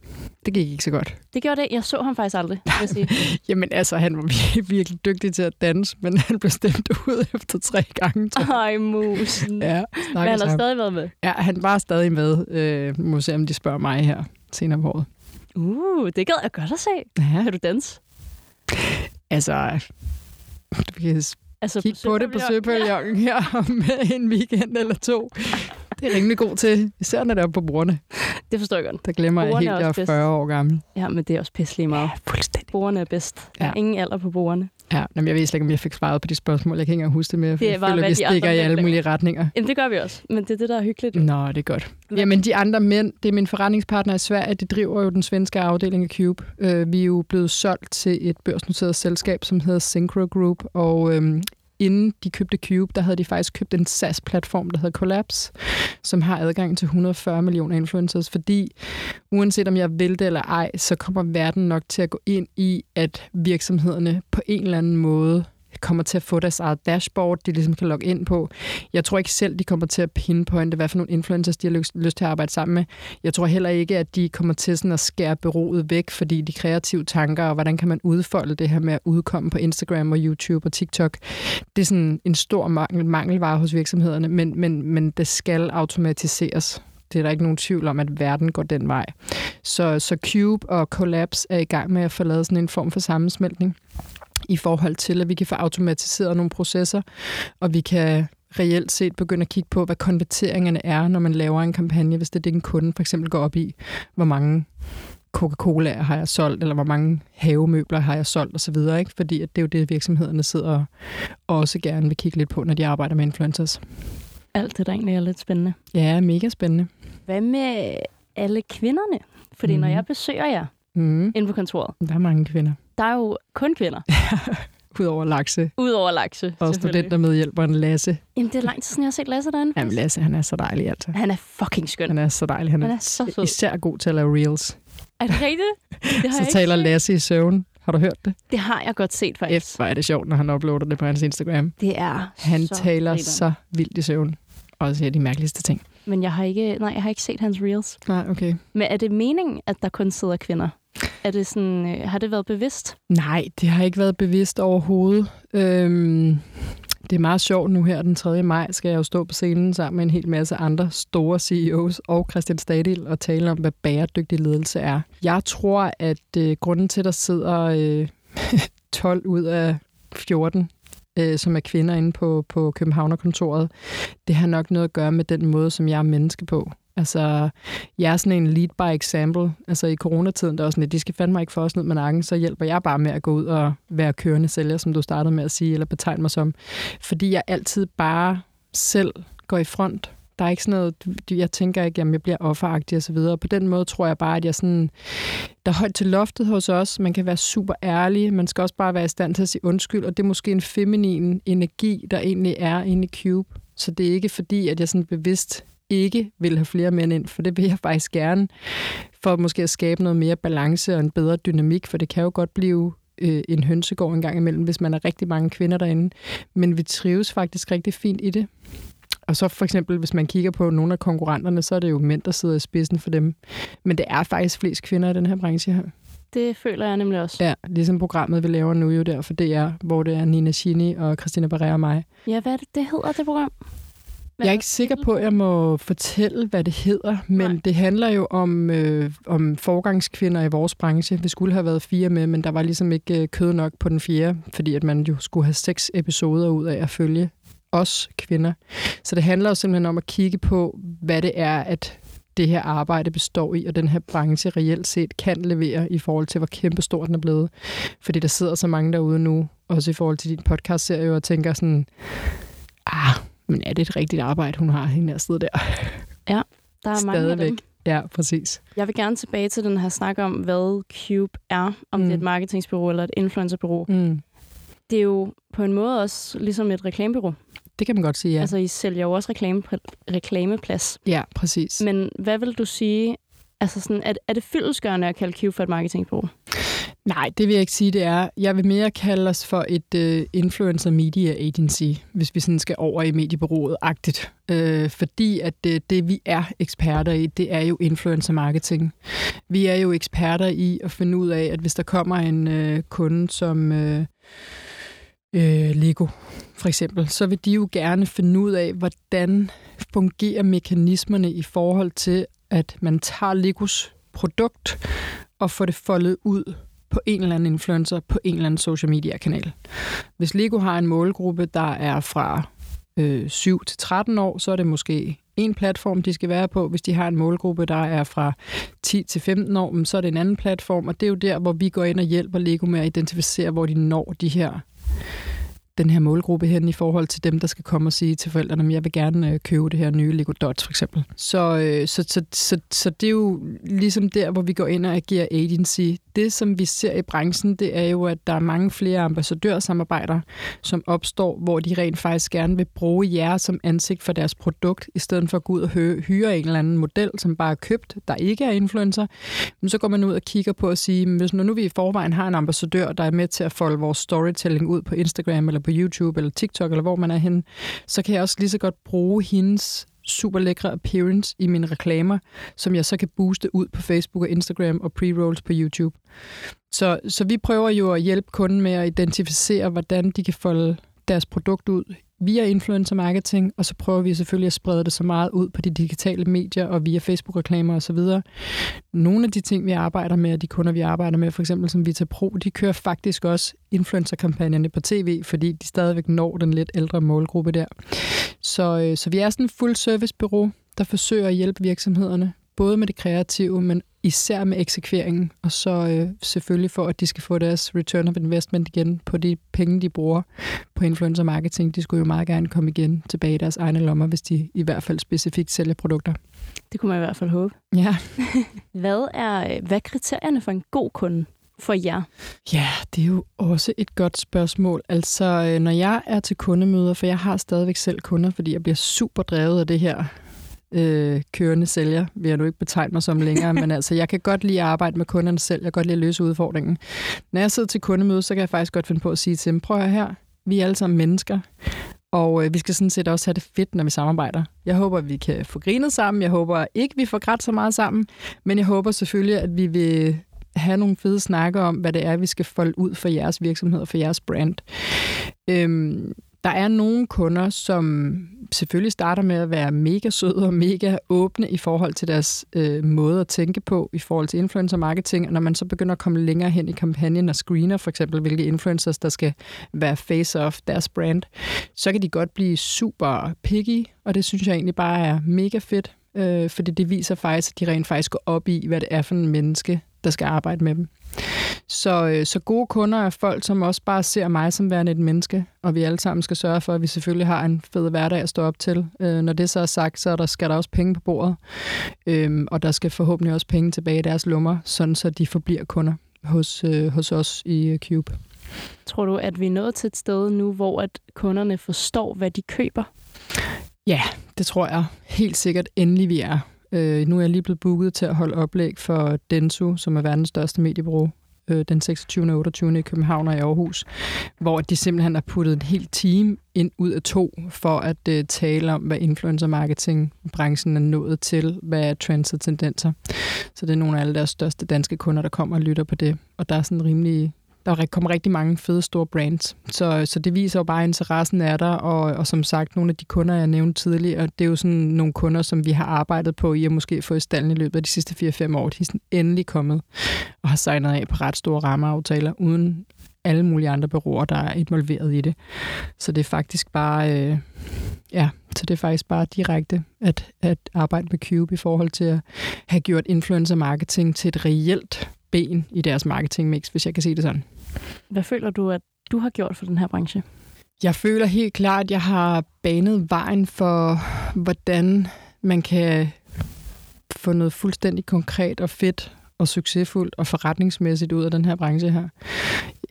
Speaker 1: Det gik ikke så godt.
Speaker 2: Det gjorde det. Jeg så ham faktisk aldrig, vil jeg sige.
Speaker 1: Jamen altså, han var virkelig, virkelig dygtig til at danse, men han blev stemt ud efter tre gange.
Speaker 2: Ej, musen.
Speaker 1: Ja,
Speaker 2: Men han har stadig været med.
Speaker 1: Ja, han var stadig med. Øh, må se, om de spørger mig her senere på året.
Speaker 2: Uh, det gad jeg godt at se.
Speaker 1: Ja,
Speaker 2: Kan du danse?
Speaker 1: altså... Vi kan
Speaker 2: Altså,
Speaker 1: kigge på det på
Speaker 2: Søpavillon.
Speaker 1: Søpavillon her om en weekend eller to. Det er rimelig god til, især når det er på brugerne.
Speaker 2: Det forstår jeg godt.
Speaker 1: Der glemmer jeg helt, at jeg er
Speaker 2: bedst.
Speaker 1: 40 år gammel.
Speaker 2: Ja, men det er også pisselig meget.
Speaker 1: fuldstændig.
Speaker 2: Bordene er bedst.
Speaker 1: Ja.
Speaker 2: ingen alder på bordene.
Speaker 1: Ja, jamen, jeg ved slet ikke, om jeg fik svaret på de spørgsmål. Jeg kan ikke engang huske det mere, for
Speaker 2: Det
Speaker 1: jeg føler,
Speaker 2: hvad
Speaker 1: vi stikker i alle mulige retninger.
Speaker 2: Jamen, det gør vi også. Men det er det, der er hyggeligt. jo.
Speaker 1: Nå, det er godt. Jamen, de andre mænd, det er min forretningspartner i Sverige, de driver jo den svenske afdeling af Cube. Øh, vi er jo blevet solgt til et børsnoteret selskab, som hedder Synchro Group, og øhm, inden de købte Cube, der havde de faktisk købt en SaaS-platform, der hedder Collapse, som har adgang til 140 millioner influencers, fordi uanset om jeg vil det eller ej, så kommer verden nok til at gå ind i, at virksomhederne på en eller anden måde kommer til at få deres eget dashboard, de ligesom kan logge ind på. Jeg tror ikke selv, de kommer til at pinpointe, hvad for nogle influencers, de har lyst, lyst til at arbejde sammen med. Jeg tror heller ikke, at de kommer til sådan at skære bureauet væk, fordi de kreative tanker, og hvordan kan man udfolde det her med at udkomme på Instagram og YouTube og TikTok, det er sådan en stor mangel, mangelvare hos virksomhederne, men, men, men det skal automatiseres. Det er der ikke nogen tvivl om, at verden går den vej. Så, så Cube og Collapse er i gang med at få lavet sådan en form for sammensmeltning i forhold til, at vi kan få automatiseret nogle processer, og vi kan reelt set begynde at kigge på, hvad konverteringerne er, når man laver en kampagne, hvis det er det, en kunde for eksempel går op i, hvor mange Coca-Cola har jeg solgt, eller hvor mange havemøbler har jeg solgt osv., ikke? fordi at det er jo det, virksomhederne sidder og også gerne vil kigge lidt på, når de arbejder med influencers.
Speaker 2: Alt det, der egentlig er lidt spændende.
Speaker 1: Ja, mega spændende.
Speaker 2: Hvad med alle kvinderne? Fordi mm. når
Speaker 1: Mhm.
Speaker 2: jeg besøger jer
Speaker 1: Mm.
Speaker 2: inde på kontoret,
Speaker 1: Der er mange kvinder.
Speaker 2: Der er jo kun kvinder.
Speaker 1: Udover Lakse
Speaker 2: Udover lakse,
Speaker 1: og studentermedhjælperen Lasse.
Speaker 2: Jamen, det er lang tid siden, jeg har set Lasse derinde.
Speaker 1: Jamen Lasse, han er så dejlig altså.
Speaker 2: Han er fucking skøn.
Speaker 1: Han er så dejlig. Han er,
Speaker 2: Han er så sød.
Speaker 1: især god til at lave reels.
Speaker 2: Er det rigtigt? Det har,
Speaker 1: Så
Speaker 2: jeg
Speaker 1: taler. Lasse i søvn. Har du hørt det?
Speaker 2: det har jeg godt set, faktisk.
Speaker 1: F, hvor er det sjovt, når han uploader det på hans Instagram.
Speaker 2: Det er
Speaker 1: Han
Speaker 2: så
Speaker 1: taler
Speaker 2: grineren.
Speaker 1: så vildt i søvn. Og siger de mærkeligste ting.
Speaker 2: Men jeg har ikke, nej, jeg har ikke set hans reels.
Speaker 1: Nej, okay.
Speaker 2: Men er det meningen, at der kun sidder kvinder? Er det sådan, øh, har det været bevidst?
Speaker 1: Nej, det har ikke været bevidst overhovedet. Øhm, det er meget sjovt nu her den 3. maj, skal jeg jo stå på scenen sammen med en hel masse andre store CEOs og Christian Stadil og tale om, hvad bæredygtig ledelse er. Jeg tror, at øh, grunden til, at der sidder øh, 12 ud af 14 øh, som er kvinder inde på, på Københavnerkontoret, det har nok noget at gøre med den måde, som jeg er menneske på. Altså, jeg er sådan en lead by example. Altså i coronatiden, der er sådan lidt, de skal fandme ikke få os ned med nakken, så hjælper jeg bare med at gå ud og være kørende sælger, som du startede med at sige, eller betegne mig som. Fordi jeg altid bare selv går i front. Der er ikke sådan noget, jeg tænker ikke, at jeg bliver offeragtig og så videre. På den måde tror jeg bare, at jeg sådan, der er højt til loftet hos os. Man kan være super ærlig. Man skal også bare være i stand til at sige undskyld. Og det er måske en feminin energi, der egentlig er inde i Cube. Så det er ikke fordi, at jeg sådan bevidst ikke vil have flere mænd ind, for det vil jeg faktisk gerne, for måske at skabe noget mere balance og en bedre dynamik, for det kan jo godt blive øh, en hønsegård en gang imellem, hvis man er rigtig mange kvinder derinde. Men vi trives faktisk rigtig fint i det. Og så for eksempel, hvis man kigger på nogle af konkurrenterne, så er det jo mænd, der sidder i spidsen for dem. Men det er faktisk flest kvinder i den her branche her.
Speaker 2: Det føler jeg nemlig også.
Speaker 1: Ja, ligesom programmet, vi laver nu jo der for DR, hvor det er Nina Chini og Christina Barrea og mig.
Speaker 2: Ja, hvad er det, det hedder, det program?
Speaker 1: Jeg er ikke sikker på, at jeg må fortælle, hvad det hedder, men Nej. det handler jo om, øh, om forgangskvinder i vores branche. Vi skulle have været fire med, men der var ligesom ikke øh, kød nok på den fjerde, fordi at man jo skulle have seks episoder ud af at følge os kvinder. Så det handler jo simpelthen om at kigge på, hvad det er, at det her arbejde består i, og den her branche reelt set kan levere i forhold til, hvor kæmpestor den er blevet. Fordi der sidder så mange derude nu, også i forhold til din podcast-serie, og tænker sådan, ah, men er det et rigtigt arbejde, hun har hende der sted der?
Speaker 2: Ja, der er Stadigvæk. mange af dem.
Speaker 1: Ja, præcis.
Speaker 2: Jeg vil gerne tilbage til den her snak om, hvad Cube er, om mm. det er et marketingsbureau eller et influencerbureau. Mm. Det er jo på en måde også ligesom et reklamebureau.
Speaker 1: Det kan man godt sige, ja.
Speaker 2: Altså, I sælger jo også reklame, reklameplads.
Speaker 1: Ja, præcis.
Speaker 2: Men hvad vil du sige, altså sådan, er, er det fyldesgørende at kalde Cube for et marketingbureau?
Speaker 1: Nej, det vil jeg ikke sige, det er. Jeg vil mere kalde os for et uh, influencer media agency, hvis vi sådan skal over i mediebureauet-agtigt. Uh, øh, fordi at det, det, vi er eksperter i, det er jo influencer marketing. Vi er jo eksperter i at finde ud af, at hvis der kommer en uh, kunde som uh, uh, Lego, for eksempel, så vil de jo gerne finde ud af, hvordan fungerer mekanismerne i forhold til, at man tager Legos produkt og får det foldet ud på en eller anden influencer på en eller anden social media kanal. Hvis Lego har en målgruppe, der er fra øh, 7 til 13 år, så er det måske en platform, de skal være på. Hvis de har en målgruppe, der er fra 10 til 15 år, så er det en anden platform, og det er jo der, hvor vi går ind og hjælper Lego med at identificere, hvor de når de her den her målgruppe hen i forhold til dem, der skal komme og sige til forældrene, at jeg vil gerne øh, købe det her nye Lego Dots for eksempel. Så, øh, så, så, så, så det er jo ligesom der, hvor vi går ind og agerer agency. Det, som vi ser i branchen, det er jo, at der er mange flere ambassadørsamarbejder, som opstår, hvor de rent faktisk gerne vil bruge jer som ansigt for deres produkt, i stedet for at gå ud og hyre en eller anden model, som bare er købt, der ikke er influencer. Men så går man ud og kigger på at sige, hvis nu vi i forvejen har en ambassadør, der er med til at folde vores storytelling ud på Instagram eller på på YouTube eller TikTok, eller hvor man er henne, så kan jeg også lige så godt bruge hendes super lækre appearance i mine reklamer, som jeg så kan booste ud på Facebook og Instagram og pre-rolls på YouTube. Så, så vi prøver jo at hjælpe kunden med at identificere, hvordan de kan folde deres produkt ud via influencer marketing, og så prøver vi selvfølgelig at sprede det så meget ud på de digitale medier og via Facebook-reklamer osv. Nogle af de ting, vi arbejder med, og de kunder, vi arbejder med, for eksempel som Vita Pro, de kører faktisk også influencer-kampagnerne på tv, fordi de stadigvæk når den lidt ældre målgruppe der. Så, øh, så vi er sådan en full service bureau, der forsøger at hjælpe virksomhederne, både med det kreative, men især med eksekveringen, og så øh, selvfølgelig for, at de skal få deres return of investment igen på de penge, de bruger på influencer marketing. De skulle jo meget gerne komme igen tilbage i deres egne lommer, hvis de i hvert fald specifikt sælger produkter.
Speaker 2: Det kunne man i hvert fald håbe.
Speaker 1: Ja.
Speaker 2: hvad, er, hvad er kriterierne for en god kunde? for jer?
Speaker 1: Ja, det er jo også et godt spørgsmål. Altså, øh, når jeg er til kundemøder, for jeg har stadigvæk selv kunder, fordi jeg bliver super drevet af det her øh, kørende sælger, vil jeg nu ikke betegne mig som længere, men altså, jeg kan godt lide at arbejde med kunderne selv. Jeg kan godt lide at løse udfordringen. Når jeg sidder til kundemøde, så kan jeg faktisk godt finde på at sige til dem, prøv her, vi er alle sammen mennesker, og øh, vi skal sådan set også have det fedt, når vi samarbejder. Jeg håber, at vi kan få grinet sammen. Jeg håber ikke, vi får grædt så meget sammen. Men jeg håber selvfølgelig, at vi vil have nogle fede snakker om, hvad det er, vi skal folde ud for jeres virksomhed og for jeres brand. Øhm, der er nogle kunder, som selvfølgelig starter med at være mega søde og mega åbne i forhold til deres øh, måde at tænke på i forhold til influencer marketing, og når man så begynder at komme længere hen i kampagnen og screener for eksempel, hvilke influencers, der skal være face of deres brand, så kan de godt blive super picky, og det synes jeg egentlig bare er mega fedt. øh, fordi det viser faktisk, at de rent faktisk går op i, hvad det er for en menneske, der skal arbejde med dem. Så, øh, så gode kunder er folk, som også bare ser mig som værende et menneske, og vi alle sammen skal sørge for, at vi selvfølgelig har en fed hverdag at stå op til. Øh, når det så er sagt, så er der, skal der også penge på bordet, øh, og der skal forhåbentlig også penge tilbage i deres lommer, sådan så de forbliver kunder hos, øh, hos os i øh, Cube.
Speaker 2: Tror du, at vi er nået til et sted nu, hvor at kunderne forstår, hvad de køber?
Speaker 1: Ja, det tror jeg helt sikkert endelig vi er. Øh, nu er jeg lige blevet booket til at holde oplæg for Denso, som er verdens største mediebureau, øh, den 26. og 28. i København og i Aarhus, hvor de simpelthen har puttet et helt team ind ud af to for at øh, tale om, hvad influencer marketing branchen er nået til, hvad er trends og tendenser. Så det er nogle af alle deres største danske kunder, der kommer og lytter på det. Og der er sådan rimelig der kommer rigtig mange fede store brands. Så, så det viser jo bare, at interessen er der, og, og som sagt, nogle af de kunder, jeg nævnte tidligere, det er jo sådan nogle kunder, som vi har arbejdet på i at måske få i stallen i løbet af de sidste 4-5 år. De er sådan endelig kommet og har signet af på ret store rammeaftaler, uden alle mulige andre bureauer, der er involveret i det. Så det er faktisk bare, øh, ja, så det er faktisk bare direkte at, at arbejde med Cube i forhold til at have gjort influencer marketing til et reelt ben i deres marketingmix, hvis jeg kan sige det sådan.
Speaker 2: Hvad føler du, at du har gjort for den her branche?
Speaker 1: Jeg føler helt klart, at jeg har banet vejen for, hvordan man kan få noget fuldstændig konkret og fedt og succesfuldt og forretningsmæssigt ud af den her branche her.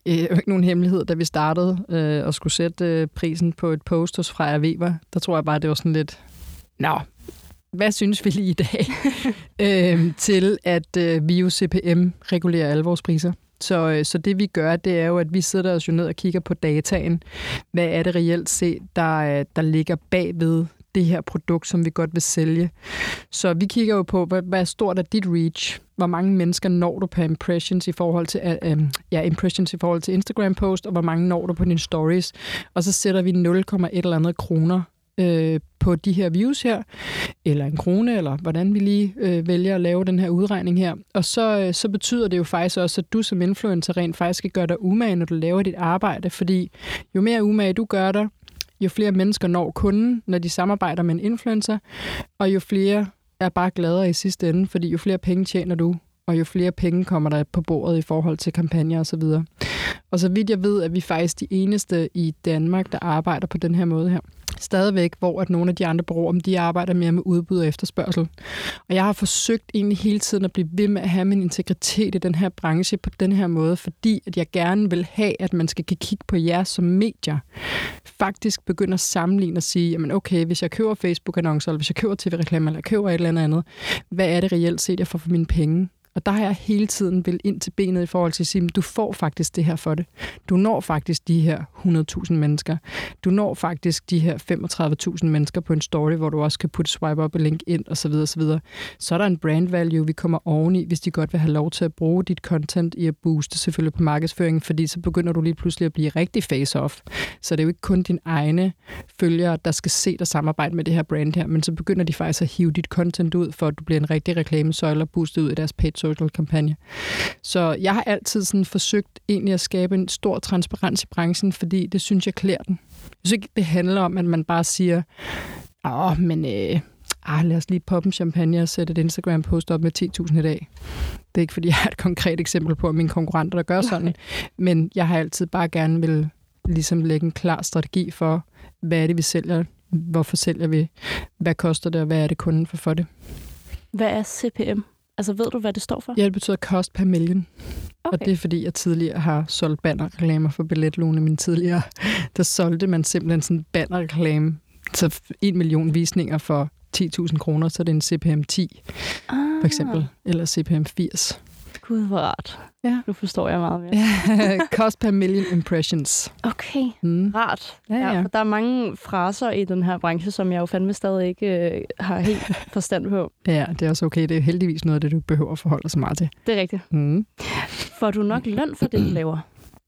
Speaker 1: Det er jo ikke nogen hemmelighed, da vi startede øh, og skulle sætte øh, prisen på et post hos Freja Weber. Der tror jeg bare, det var sådan lidt, nå, hvad synes vi lige i dag, øh, til at øh, vi jo CPM regulerer alle vores priser. Så, øh, så det vi gør, det er jo, at vi sætter os jo ned og kigger på dataen. Hvad er det reelt set, der, der ligger bagved det her produkt, som vi godt vil sælge. Så vi kigger jo på, hvad, hvad stort er dit reach? Hvor mange mennesker når du per impressions i forhold til, uh, um, ja, impressions i forhold til Instagram post, og hvor mange når du på dine stories? Og så sætter vi 0,1 eller andet kroner øh, på de her views her, eller en krone, eller hvordan vi lige øh, vælger at lave den her udregning her. Og så, øh, så betyder det jo faktisk også, at du som influencer rent faktisk skal gøre dig umage, når du laver dit arbejde, fordi jo mere umage du gør dig, jo flere mennesker når kunden, når de samarbejder med en influencer, og jo flere er bare gladere i sidste ende, fordi jo flere penge tjener du, og jo flere penge kommer der på bordet i forhold til kampagner osv. Og, så vidt jeg ved, at vi faktisk de eneste i Danmark, der arbejder på den her måde her stadigvæk, hvor at nogle af de andre bureauer, de arbejder mere med udbud og efterspørgsel. Og jeg har forsøgt egentlig hele tiden at blive ved med at have min integritet i den her branche på den her måde, fordi at jeg gerne vil have, at man skal kan kigge på jer som medier. Faktisk begynde at sammenligne og sige, jamen okay, hvis jeg køber Facebook-annoncer, eller hvis jeg køber tv-reklamer, eller jeg køber et eller andet andet, hvad er det reelt set, jeg får for mine penge? Og der har jeg hele tiden vil ind til benet i forhold til at sige, at du får faktisk det her for det. Du når faktisk de her 100.000 mennesker. Du når faktisk de her 35.000 mennesker på en story, hvor du også kan putte swipe up og link ind osv. osv. Så er der en brand value, vi kommer oveni, hvis de godt vil have lov til at bruge dit content i at booste selvfølgelig på markedsføringen, fordi så begynder du lige pludselig at blive rigtig face-off. Så det er jo ikke kun dine egne følgere, der skal se dig samarbejde med det her brand her, men så begynder de faktisk at hive dit content ud, for at du bliver en rigtig reklamesøjle og boostet ud i deres page social kampagne. Så jeg har altid sådan forsøgt egentlig at skabe en stor transparens i branchen, fordi det synes jeg klæder den. Jeg synes ikke, det handler om, at man bare siger, åh, men øh, ah, lad os lige poppe en champagne og sætte et Instagram-post op med 10.000 i dag. Det er ikke, fordi jeg har et konkret eksempel på mine konkurrenter, der gør sådan, men jeg har altid bare gerne vil ligesom lægge en klar strategi for, hvad er det, vi sælger, hvorfor sælger vi, hvad koster det, og hvad er det, kunden får for det.
Speaker 2: Hvad er CPM? Altså, ved du, hvad det står for?
Speaker 1: Ja, det betyder cost per million. Okay. Og det er, fordi jeg tidligere har solgt bannerreklamer for billetlåne. Min tidligere, der solgte man simpelthen sådan en bannerreklame, så en million visninger for 10.000 kroner, så er det en CPM 10, ah. for eksempel, eller CPM 80.
Speaker 2: Gud, hvor rart.
Speaker 1: Ja.
Speaker 2: Nu forstår jeg meget mere.
Speaker 1: Cost per million impressions.
Speaker 2: Okay, mm. rart. Ja, ja. ja, for der er mange fraser i den her branche, som jeg jo fandme stadig ikke øh, har helt forstand på.
Speaker 1: Ja, det er også okay. Det er heldigvis noget af det, du behøver at forholde dig så meget til.
Speaker 2: Det er rigtigt.
Speaker 1: Mm.
Speaker 2: Får du nok løn for det, du laver?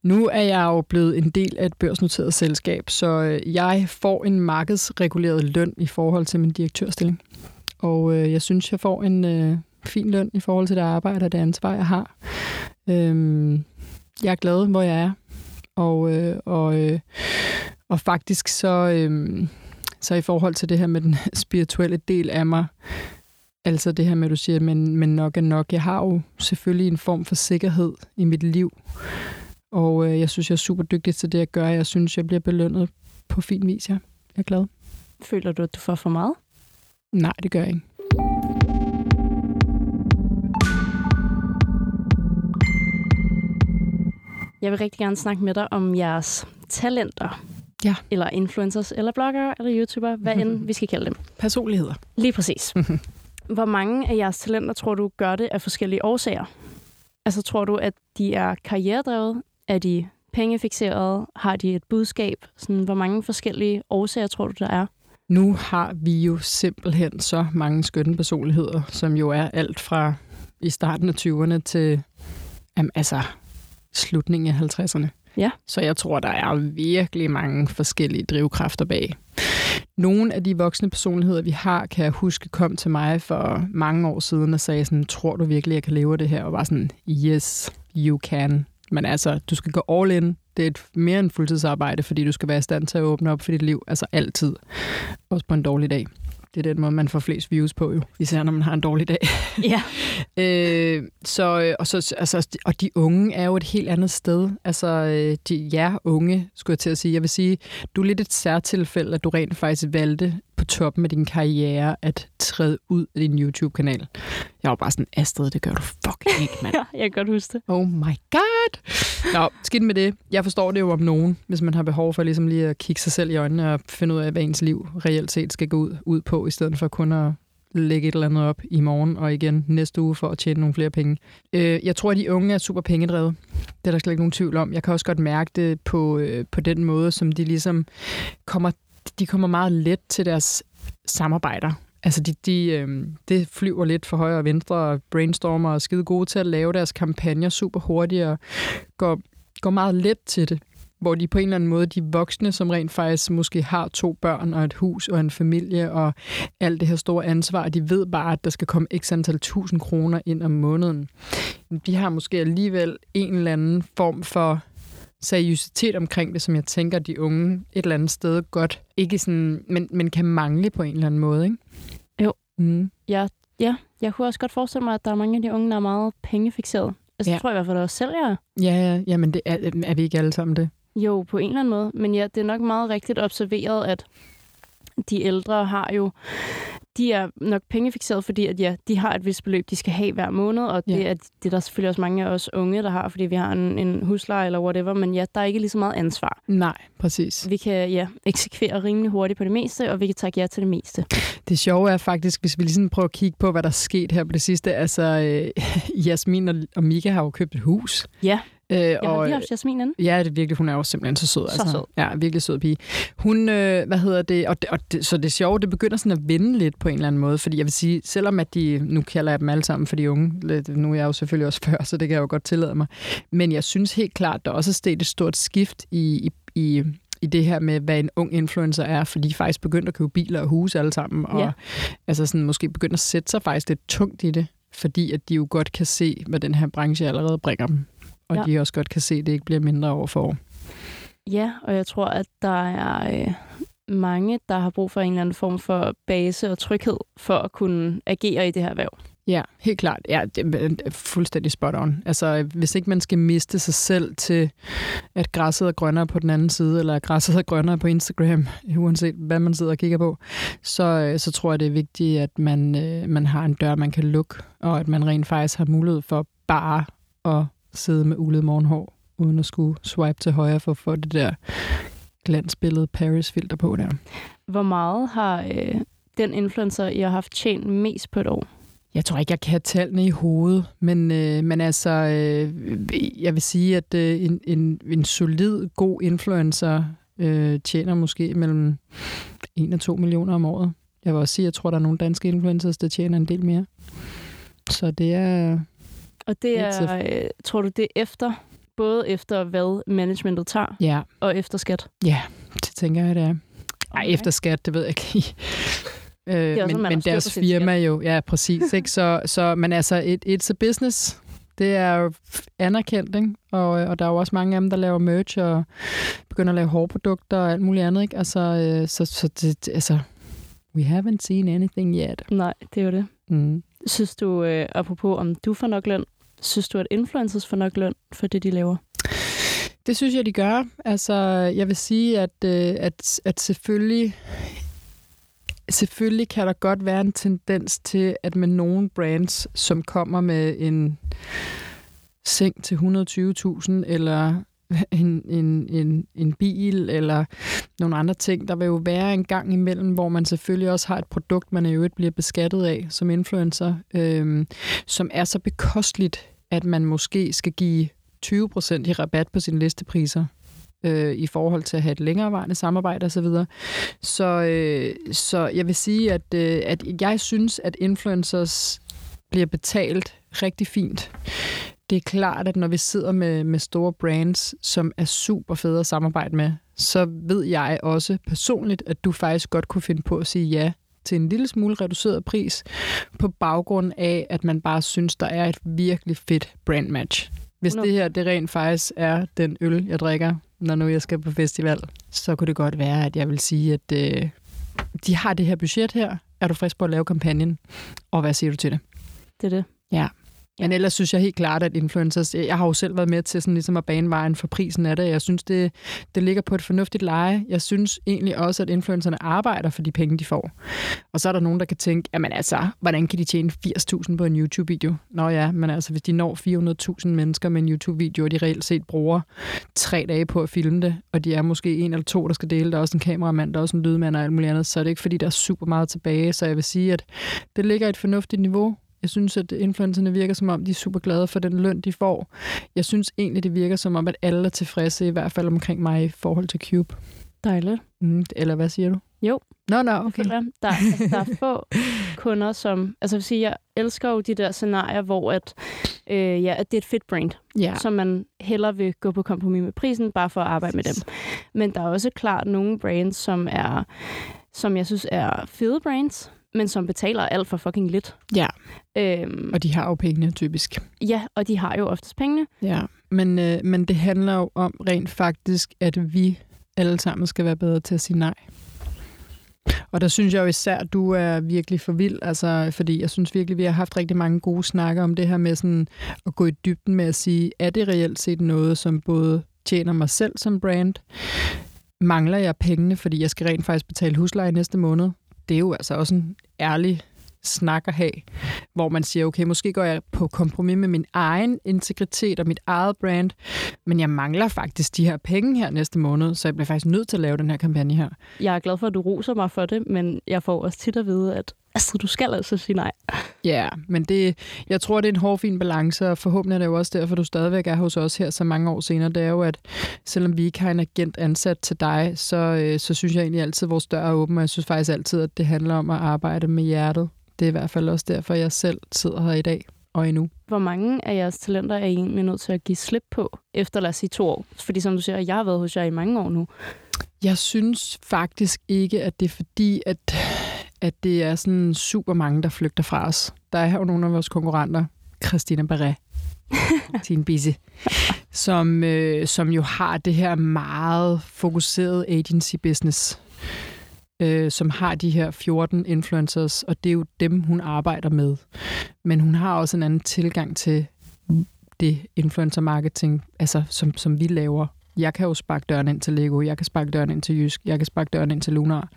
Speaker 1: Nu er jeg jo blevet en del af et børsnoteret selskab, så øh, jeg får en markedsreguleret løn i forhold til min direktørstilling. Og øh, jeg synes, jeg får en, øh, fin løn i forhold til det arbejde og det ansvar, jeg har. Øhm, jeg er glad, hvor jeg er. Og, øh, og, øh, og faktisk så, øh, så i forhold til det her med den spirituelle del af mig, Altså det her med, at du siger, men, men nok er nok. Jeg har jo selvfølgelig en form for sikkerhed i mit liv, og øh, jeg synes, jeg er super dygtig til det, jeg gør. Jeg synes, jeg bliver belønnet på fin vis. Ja. Jeg er glad.
Speaker 2: Føler du, at du får for meget?
Speaker 1: Nej, det gør jeg ikke.
Speaker 2: Jeg vil rigtig gerne snakke med dig om jeres talenter.
Speaker 1: Ja.
Speaker 2: Eller influencers, eller bloggere, eller YouTubere, hvad end vi skal kalde dem.
Speaker 1: Personligheder.
Speaker 2: Lige præcis. Hvor mange af jeres talenter tror du gør det af forskellige årsager? Altså tror du, at de er karrieredrevet? Er de pengefixerede? Har de et budskab? Sådan, hvor mange forskellige årsager tror du, der er?
Speaker 1: Nu har vi jo simpelthen så mange skønne personligheder, som jo er alt fra i starten af 20'erne til jamen, altså, slutningen af 50'erne.
Speaker 2: Ja.
Speaker 1: Så jeg tror, der er virkelig mange forskellige drivkræfter bag. Nogle af de voksne personligheder, vi har, kan jeg huske, kom til mig for mange år siden og sagde sådan, tror du virkelig, jeg kan leve det her? Og var sådan, yes, you can. Men altså, du skal gå all in. Det er et mere end fuldtidsarbejde, fordi du skal være i stand til at åbne op for dit liv. Altså altid. Også på en dårlig dag. Det er den måde, man får flest views på jo. Især når man har en dårlig dag.
Speaker 2: Ja.
Speaker 1: øh, så, og, så, altså, og de unge er jo et helt andet sted. Altså, øh, de, ja, unge, skulle jeg til at sige. Jeg vil sige, du er lidt et særtilfælde, at du rent faktisk valgte på toppen af din karriere at træde ud af din YouTube-kanal. Jeg var bare sådan, Astrid, det gør du fucking ikke, mand.
Speaker 2: ja, jeg kan godt huske det.
Speaker 1: Oh my god! Nå, skidt med det. Jeg forstår det jo om nogen, hvis man har behov for ligesom lige at kigge sig selv i øjnene og finde ud af, hvad ens liv reelt set skal gå ud, ud på, i stedet for kun at lægge et eller andet op i morgen og igen næste uge for at tjene nogle flere penge. Øh, jeg tror, at de unge er super pengedrevet. Det er der slet ikke nogen tvivl om. Jeg kan også godt mærke det på, øh, på den måde, som de ligesom kommer, de kommer meget let til deres samarbejder. Altså, de, de, øh, det flyver lidt for højre og venstre og brainstormer og er skide gode til at lave deres kampagner super hurtigt og går, går meget let til det. Hvor de på en eller anden måde, de voksne, som rent faktisk måske har to børn og et hus og en familie og alt det her store ansvar, de ved bare, at der skal komme x antal tusind kroner ind om måneden. De har måske alligevel en eller anden form for seriøsitet omkring det, som jeg tænker, de unge et eller andet sted godt ikke sådan, men, men kan mangle på en eller anden måde, ikke?
Speaker 2: Jo.
Speaker 1: Mm.
Speaker 2: Ja, ja, jeg kunne også godt forestille mig, at der er mange af de unge, der er meget pengefixeret. Altså, ja. Det tror jeg i hvert fald også selv, jeg er.
Speaker 1: Ja, ja, ja, men det er, er vi ikke alle sammen det?
Speaker 2: Jo, på en eller anden måde. Men ja, det er nok meget rigtigt observeret, at de ældre har jo... De er nok pengefixeret, fordi at, ja, de har et vist beløb, de skal have hver måned, og det,
Speaker 1: Ja.
Speaker 2: er, det er der selvfølgelig også mange af os unge, der har, fordi vi har en, en husleje eller whatever, men ja, der er ikke lige så meget ansvar.
Speaker 1: Nej, præcis.
Speaker 2: Vi kan ja, eksekvere rimelig hurtigt på det meste, og vi kan takke ja til det meste.
Speaker 1: Det sjove er faktisk, hvis vi lige sådan prøver at kigge på, hvad der er sket her på det sidste. Altså, øh, Jasmin og, og Mika har jo købt et hus.
Speaker 2: Ja,
Speaker 1: Øh,
Speaker 2: jeg har
Speaker 1: og,
Speaker 2: lige haft Jasmin inde.
Speaker 1: Ja, det er virkelig. Hun er jo simpelthen så sød. altså.
Speaker 2: Så sød.
Speaker 1: Ja, virkelig sød pige. Hun, øh, hvad hedder det, og, det, og det, så det sjove, det begynder sådan at vende lidt på en eller anden måde, fordi jeg vil sige, selvom at de, nu kalder jeg dem alle sammen for de unge, lidt, nu er jeg jo selvfølgelig også før, så det kan jeg jo godt tillade mig, men jeg synes helt klart, der også er sket et stort skift i, i, i i det her med, hvad en ung influencer er, for de er faktisk begyndt at købe biler og huse alle sammen, og
Speaker 2: Ja.
Speaker 1: altså sådan, måske begyndt at sætte sig faktisk lidt tungt i det, fordi at de jo godt kan se, hvad den her branche allerede bringer dem. Og
Speaker 2: Ja.
Speaker 1: de også godt kan se, at det ikke bliver mindre år for år.
Speaker 2: Ja, og jeg tror, at der er øh, mange, der har brug for en eller anden form for base og tryghed for at kunne agere i det her erhverv.
Speaker 1: Ja, helt klart. Ja, det er fuldstændig spot on. Altså, hvis ikke man skal miste sig selv til, at græsset er grønnere på den anden side, eller at græsset er grønnere på Instagram, uanset hvad man sidder og kigger på, så, øh, så tror jeg, det er vigtigt, at man, øh, man har en dør, man kan lukke, og at man rent faktisk har mulighed for bare at sidde med ulet morgenhår, uden at skulle swipe til højre for at få det der glansbillede Paris-filter på der.
Speaker 2: Hvor meget har øh, den influencer, I har haft tjent mest på et år?
Speaker 1: Jeg tror ikke, jeg kan have tallene i hovedet, men, øh, men altså, øh, jeg vil sige, at øh, en, en, en solid, god influencer øh, tjener måske mellem 1 og 2 millioner om året. Jeg vil også sige, at jeg tror, der er nogle danske influencers, der tjener en del mere. Så det er...
Speaker 2: Og det er, øh, tror du, det er efter, både efter hvad managementet tager,
Speaker 1: Ja,
Speaker 2: og efter skat?
Speaker 1: ja det tænker jeg, det er. Ej,
Speaker 2: Okay.
Speaker 1: efter skat, det ved jeg ikke. Øh,
Speaker 2: også,
Speaker 1: men, men deres firma
Speaker 2: skat.
Speaker 1: jo, ja, præcis. Ikke? Så, så, men altså, it, it's a business. Det er jo anerkendt, ikke? Og, øh, og der er jo også mange af dem, der laver merch og begynder at lave hårprodukter og alt muligt andet. Ikke? Altså, øh, så, så det, det- altså, we haven't seen anything yet.
Speaker 2: Nej, det er jo det.
Speaker 1: Mm.
Speaker 2: Synes du, øh, apropos om du får nok løn, synes du, at influencers får nok løn for det, de laver?
Speaker 1: Det synes jeg, de gør. Altså, jeg vil sige, at, øh, at, at selvfølgelig, selvfølgelig kan der godt være en tendens til, at med nogle brands, som kommer med en seng til 120.000, eller en, en, en, en bil eller nogle andre ting. Der vil jo være en gang imellem, hvor man selvfølgelig også har et produkt, man i øvrigt bliver beskattet af som influencer, øhm, som er så bekosteligt, at man måske skal give 20% i rabat på sine listepriser øh, i forhold til at have et længerevarende samarbejde osv. Så, så, øh, så jeg vil sige, at, øh, at jeg synes, at influencers bliver betalt rigtig fint. Det er klart, at når vi sidder med, med store brands, som er super fede at samarbejde med, så ved jeg også personligt, at du faktisk godt kunne finde på at sige ja til en lille smule reduceret pris, på baggrund af, at man bare synes, der er et virkelig fedt brandmatch. Hvis det her det rent faktisk er den øl, jeg drikker, når nu jeg skal på festival, så kunne det godt være, at jeg vil sige, at øh, de har det her budget her. Er du frisk på at lave kampagnen? Og hvad siger du til det?
Speaker 2: Det er det.
Speaker 1: Ja. Men ellers synes jeg helt klart, at influencers... Jeg har jo selv været med til sådan ligesom at bane vejen for prisen af det. Jeg synes, det, det ligger på et fornuftigt leje. Jeg synes egentlig også, at influencerne arbejder for de penge, de får. Og så er der nogen, der kan tænke, jamen altså, hvordan kan de tjene 80.000 på en YouTube-video? Nå ja, men altså, hvis de når 400.000 mennesker med en YouTube-video, og de reelt set bruger tre dage på at filme det, og de er måske en eller to, der skal dele, der er også en kameramand, der er også en lydmand og alt muligt andet, så er det ikke, fordi der er super meget tilbage. Så jeg vil sige, at det ligger et fornuftigt niveau. Jeg synes, at influencerne virker som om, de er super glade for den løn, de får. Jeg synes egentlig, det virker som om, at alle er tilfredse, i hvert fald omkring mig i forhold til Cube.
Speaker 2: Dejligt.
Speaker 1: Mm, eller hvad siger du?
Speaker 2: Jo.
Speaker 1: Nå, nå, okay.
Speaker 2: Der, altså, der er få kunder, som... Altså, jeg vil sige, jeg elsker jo de der scenarier, hvor at, øh, ja, at det er et fedt brand,
Speaker 1: ja.
Speaker 2: som man hellere vil gå på kompromis med prisen, bare for at arbejde med dem. Men der er også klart nogle brands, som er som jeg synes er fede brands, men som betaler alt for fucking lidt.
Speaker 1: Ja,
Speaker 2: Øhm,
Speaker 1: og de har jo pengene typisk.
Speaker 2: ja, og de har jo oftest pengene.
Speaker 1: Ja, men, øh, men det handler jo om rent faktisk, at vi alle sammen skal være bedre til at sige nej. Og der synes jeg jo især, at du er virkelig for vild, altså, fordi jeg synes virkelig, vi har haft rigtig mange gode snakker om det her med sådan at gå i dybden med at sige, er det reelt set noget, som både tjener mig selv som brand, mangler jeg pengene, fordi jeg skal rent faktisk betale husleje næste måned? Det er jo altså også en ærlig snak at have, hvor man siger, okay, måske går jeg på kompromis med min egen integritet og mit eget brand, men jeg mangler faktisk de her penge her næste måned, så jeg bliver faktisk nødt til at lave den her kampagne her.
Speaker 2: Jeg er glad for, at du roser mig for det, men jeg får også tit at vide, at Astrid, du skal altså sige nej.
Speaker 1: Ja, yeah, men det, jeg tror, det er en hård, fin balance, og forhåbentlig er det jo også derfor, du stadigvæk er hos os her så mange år senere. Det er jo, at selvom vi ikke har en agent ansat til dig, så, øh, så synes jeg egentlig altid, at vores dør er åben, og jeg synes faktisk altid, at det handler om at arbejde med hjertet. Det er i hvert fald også derfor, jeg selv sidder her i dag og endnu.
Speaker 2: Hvor mange af jeres talenter er I egentlig nødt til at give slip på, efter lad os sige to år? Fordi som du siger, jeg har været hos jer i mange år nu.
Speaker 1: Jeg synes faktisk ikke, at det er fordi, at, at det er sådan super mange, der flygter fra os. Der er jo nogle af vores konkurrenter, Christina Barret, Tine Bisse, som, øh, som jo har det her meget fokuserede agency business, øh, som har de her 14 influencers, og det er jo dem, hun arbejder med. Men hun har også en anden tilgang til det influencer marketing, altså som, som vi laver. Jeg kan jo sparke døren ind til Lego, jeg kan sparke døren ind til Jysk, jeg kan sparke døren ind til Lunar.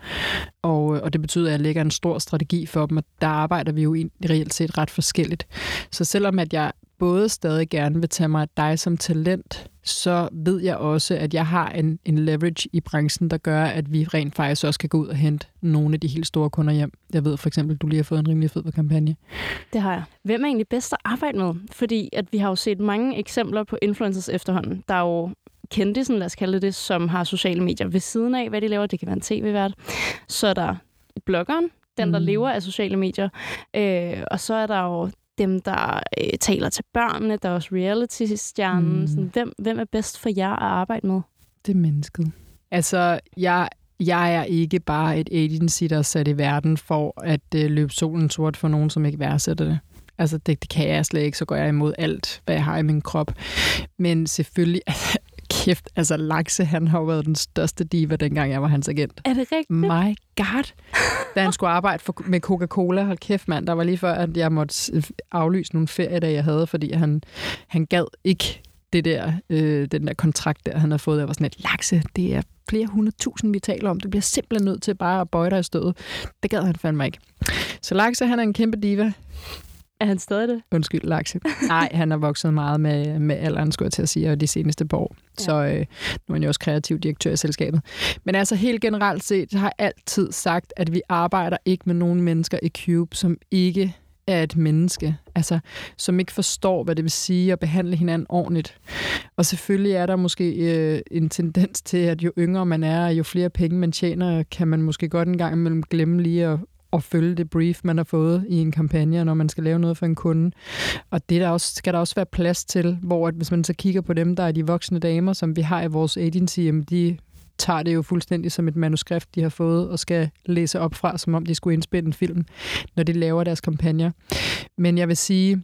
Speaker 1: Og, øh, og det betyder, at jeg lægger en stor strategi for dem, og der arbejder vi jo egentlig reelt set ret forskelligt. Så selvom at jeg både stadig gerne vil tage mig af dig som talent, så ved jeg også, at jeg har en, en leverage i branchen, der gør, at vi rent faktisk også kan gå ud og hente nogle af de helt store kunder hjem. Jeg ved for eksempel, at du lige har fået en rimelig fed kampagne.
Speaker 2: Det har jeg. Hvem er egentlig bedst at arbejde med? Fordi at vi har jo set mange eksempler på influencers efterhånden. Der er jo kendte, sådan lad os kalde det, som har sociale medier ved siden af, hvad de laver. Det kan være en tv-vært. Så er der bloggeren, den, der mm. lever af sociale medier. Øh, og så er der jo dem, der øh, taler til børnene. Der er også reality-stjernen. Mm. Sådan, hvem, hvem er bedst for jer at arbejde med?
Speaker 1: Det er mennesket. Altså, jeg, jeg er ikke bare et agency, der er sat i verden for at øh, løbe solen sort for nogen, som ikke værdsætter det. Altså, det, det kan jeg slet ikke, så går jeg imod alt, hvad jeg har i min krop. Men selvfølgelig, kæft, altså Lakse, han har jo været den største diva, dengang jeg var hans agent.
Speaker 2: Er det rigtigt?
Speaker 1: My God. Da han skulle arbejde for, med Coca-Cola, hold kæft mand, der var lige før, at jeg måtte aflyse nogle feriedage, jeg havde, fordi han, han gad ikke det der, øh, den der kontrakt, der han har fået. Jeg var sådan lidt, Lakse, det er flere hundredtusind, vi taler om. Du bliver simpelthen nødt til bare at bøje dig i stødet. Det gad han fandme ikke. Så Lakse, han er en kæmpe diva.
Speaker 2: Er han stadig det?
Speaker 1: Undskyld, Lakse. Nej, han har vokset meget med, med alderen, skulle jeg til at sige, og de seneste par år. Ja. Så øh, nu er han jo også kreativ direktør i selskabet. Men altså helt generelt set, har jeg altid sagt, at vi arbejder ikke med nogen mennesker i Cube, som ikke er et menneske. Altså, som ikke forstår, hvad det vil sige at behandle hinanden ordentligt. Og selvfølgelig er der måske øh, en tendens til, at jo yngre man er, jo flere penge man tjener, kan man måske godt en gang imellem glemme lige at at følge det brief, man har fået i en kampagne, når man skal lave noget for en kunde. Og det der også, skal der også være plads til, hvor at hvis man så kigger på dem, der er de voksne damer, som vi har i vores agency, jamen de tager det jo fuldstændig som et manuskript, de har fået, og skal læse op fra, som om de skulle indspille en film, når de laver deres kampagner. Men jeg vil sige,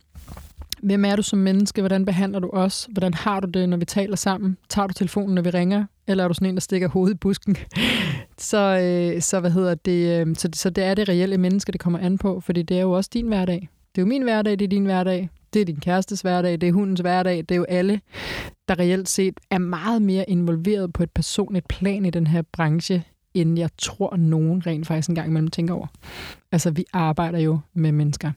Speaker 1: hvem er du som menneske? Hvordan behandler du os? Hvordan har du det, når vi taler sammen? Tager du telefonen, når vi ringer? Eller er du sådan en, der stikker hovedet i busken? Så, øh, så, hvad hedder det, øh, så, så det er det reelle menneske, det kommer an på, fordi det er jo også din hverdag. Det er jo min hverdag, det er din hverdag. Det er din kærestes hverdag, det er hundens hverdag, det er jo alle, der reelt set er meget mere involveret på et personligt plan i den her branche, end jeg tror, nogen rent faktisk engang imellem tænker over. Altså, vi arbejder jo med mennesker.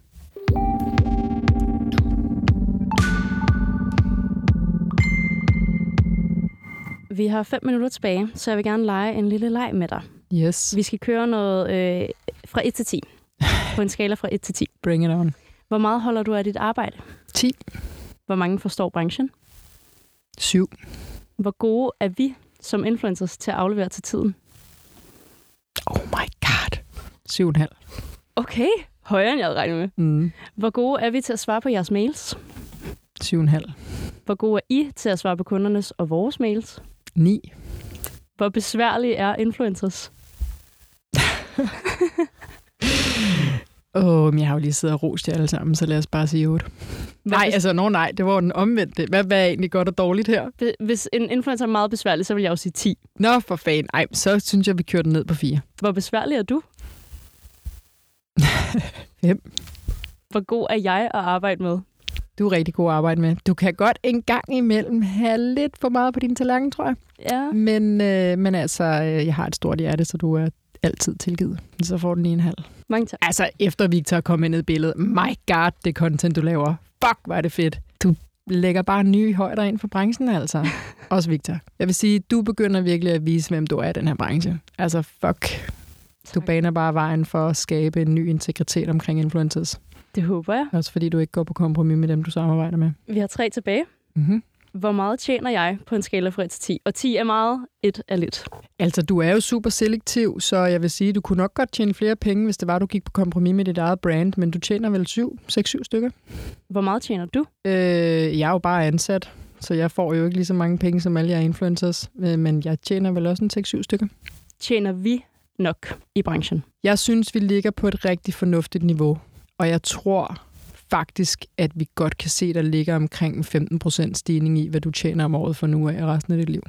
Speaker 2: Vi har fem minutter tilbage, så jeg vil gerne lege en lille leg med dig.
Speaker 1: Yes,
Speaker 2: Vi skal køre noget øh, fra 1 til 10. På en skala fra 1 til 10.
Speaker 1: bring it on.
Speaker 2: Hvor meget holder du af dit arbejde?
Speaker 1: 10,
Speaker 2: Hvor mange forstår branchen?
Speaker 1: 7,
Speaker 2: Hvor gode er vi som influencers til at aflevere til tiden?
Speaker 1: oh my god, 7,5.
Speaker 2: Okay, højere end jeg havde regnet med.
Speaker 1: Mm.
Speaker 2: Hvor gode er vi til at svare på jeres mails?
Speaker 1: 7,5.
Speaker 2: Hvor gode er I til at svare på kundernes og vores mails?
Speaker 1: 9.
Speaker 2: Hvor besværlige er influencers?
Speaker 1: Åh, oh, jeg har jo lige siddet og rost jer alle sammen, så lad os bare sige 8.
Speaker 2: Hvad
Speaker 1: Nej,
Speaker 2: hvis,
Speaker 1: altså, no, nej, det var den omvendte. Hvad, hvad er egentlig godt og dårligt her?
Speaker 2: hvis en influencer er meget besværlig, så vil jeg jo sige 10.
Speaker 1: Nå, for fanden. Ej, så synes jeg, vi kører den ned på 4.
Speaker 2: Hvor besværlig er du?
Speaker 1: Fem.
Speaker 2: Hvor god er jeg at arbejde med?
Speaker 1: Du er rigtig god at arbejde med. Du kan godt en gang imellem have lidt for meget på din tallerken, tror jeg.
Speaker 2: Ja.
Speaker 1: Men, øh, men altså, øh, jeg har et stort hjerte, så du er altid tilgivet. Så får den lige en halv.
Speaker 2: Mange tak.
Speaker 1: Altså, efter Victor kommet ind i billedet. My God, det content, du laver. Fuck, hvor er det fedt. Du lægger bare nye højder ind for branchen, altså. Også Victor. Jeg vil sige, du begynder virkelig at vise, hvem du er i den her branche. Altså, fuck. Du baner bare vejen for at skabe en ny integritet omkring influencers.
Speaker 2: Det håber jeg.
Speaker 1: Også fordi du ikke går på kompromis med dem, du samarbejder med.
Speaker 2: Vi har tre tilbage.
Speaker 1: Mm-hmm.
Speaker 2: Hvor meget tjener jeg på en skala fra 1 til 10? Og 10 er meget, 1 er lidt.
Speaker 1: Altså, du er jo super selektiv, så jeg vil sige, du kunne nok godt tjene flere penge, hvis det var, du gik på kompromis med dit eget brand, men du tjener vel 7, 6-7 stykker.
Speaker 2: Hvor meget tjener du?
Speaker 1: Øh, jeg er jo bare ansat, så jeg får jo ikke lige så mange penge som alle jer influencers, øh, men jeg tjener vel også en 6-7 stykker.
Speaker 2: Tjener vi nok i branchen?
Speaker 1: Jeg synes, vi ligger på et rigtig fornuftigt niveau, og jeg tror faktisk, at vi godt kan se, der ligger omkring 15% stigning i, hvad du tjener om året for nu af resten af dit liv.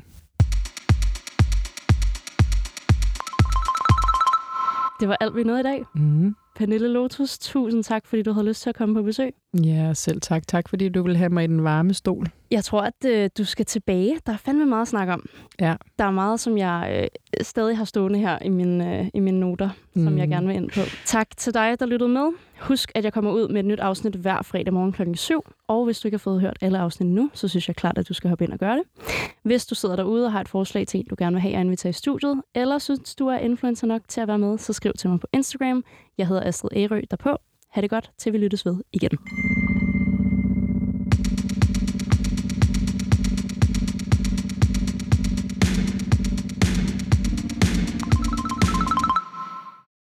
Speaker 2: Det var alt, vi nåede i dag.
Speaker 1: Mm.
Speaker 2: Pernille Lotus, tusind tak, fordi du havde lyst til at komme på besøg.
Speaker 1: Ja, selv tak. Tak, fordi du vil have mig i den varme stol.
Speaker 2: Jeg tror, at øh, du skal tilbage. Der er fandme meget at snakke om.
Speaker 1: Ja.
Speaker 2: Der er meget, som jeg øh, stadig har stående her i mine, øh, i mine noter, mm. som jeg gerne vil ind på. Tak til dig, der lyttede med. Husk, at jeg kommer ud med et nyt afsnit hver fredag morgen klokken 7. Og hvis du ikke har fået hørt alle afsnit nu, så synes jeg klart, at du skal hoppe ind og gøre det. Hvis du sidder derude og har et forslag til en, du gerne vil have at invitere i studiet, eller synes, du er influencer nok til at være med, så skriv til mig på Instagram. Jeg hedder Astrid Ærø derpå. Ha' det godt, til vi lyttes ved igen.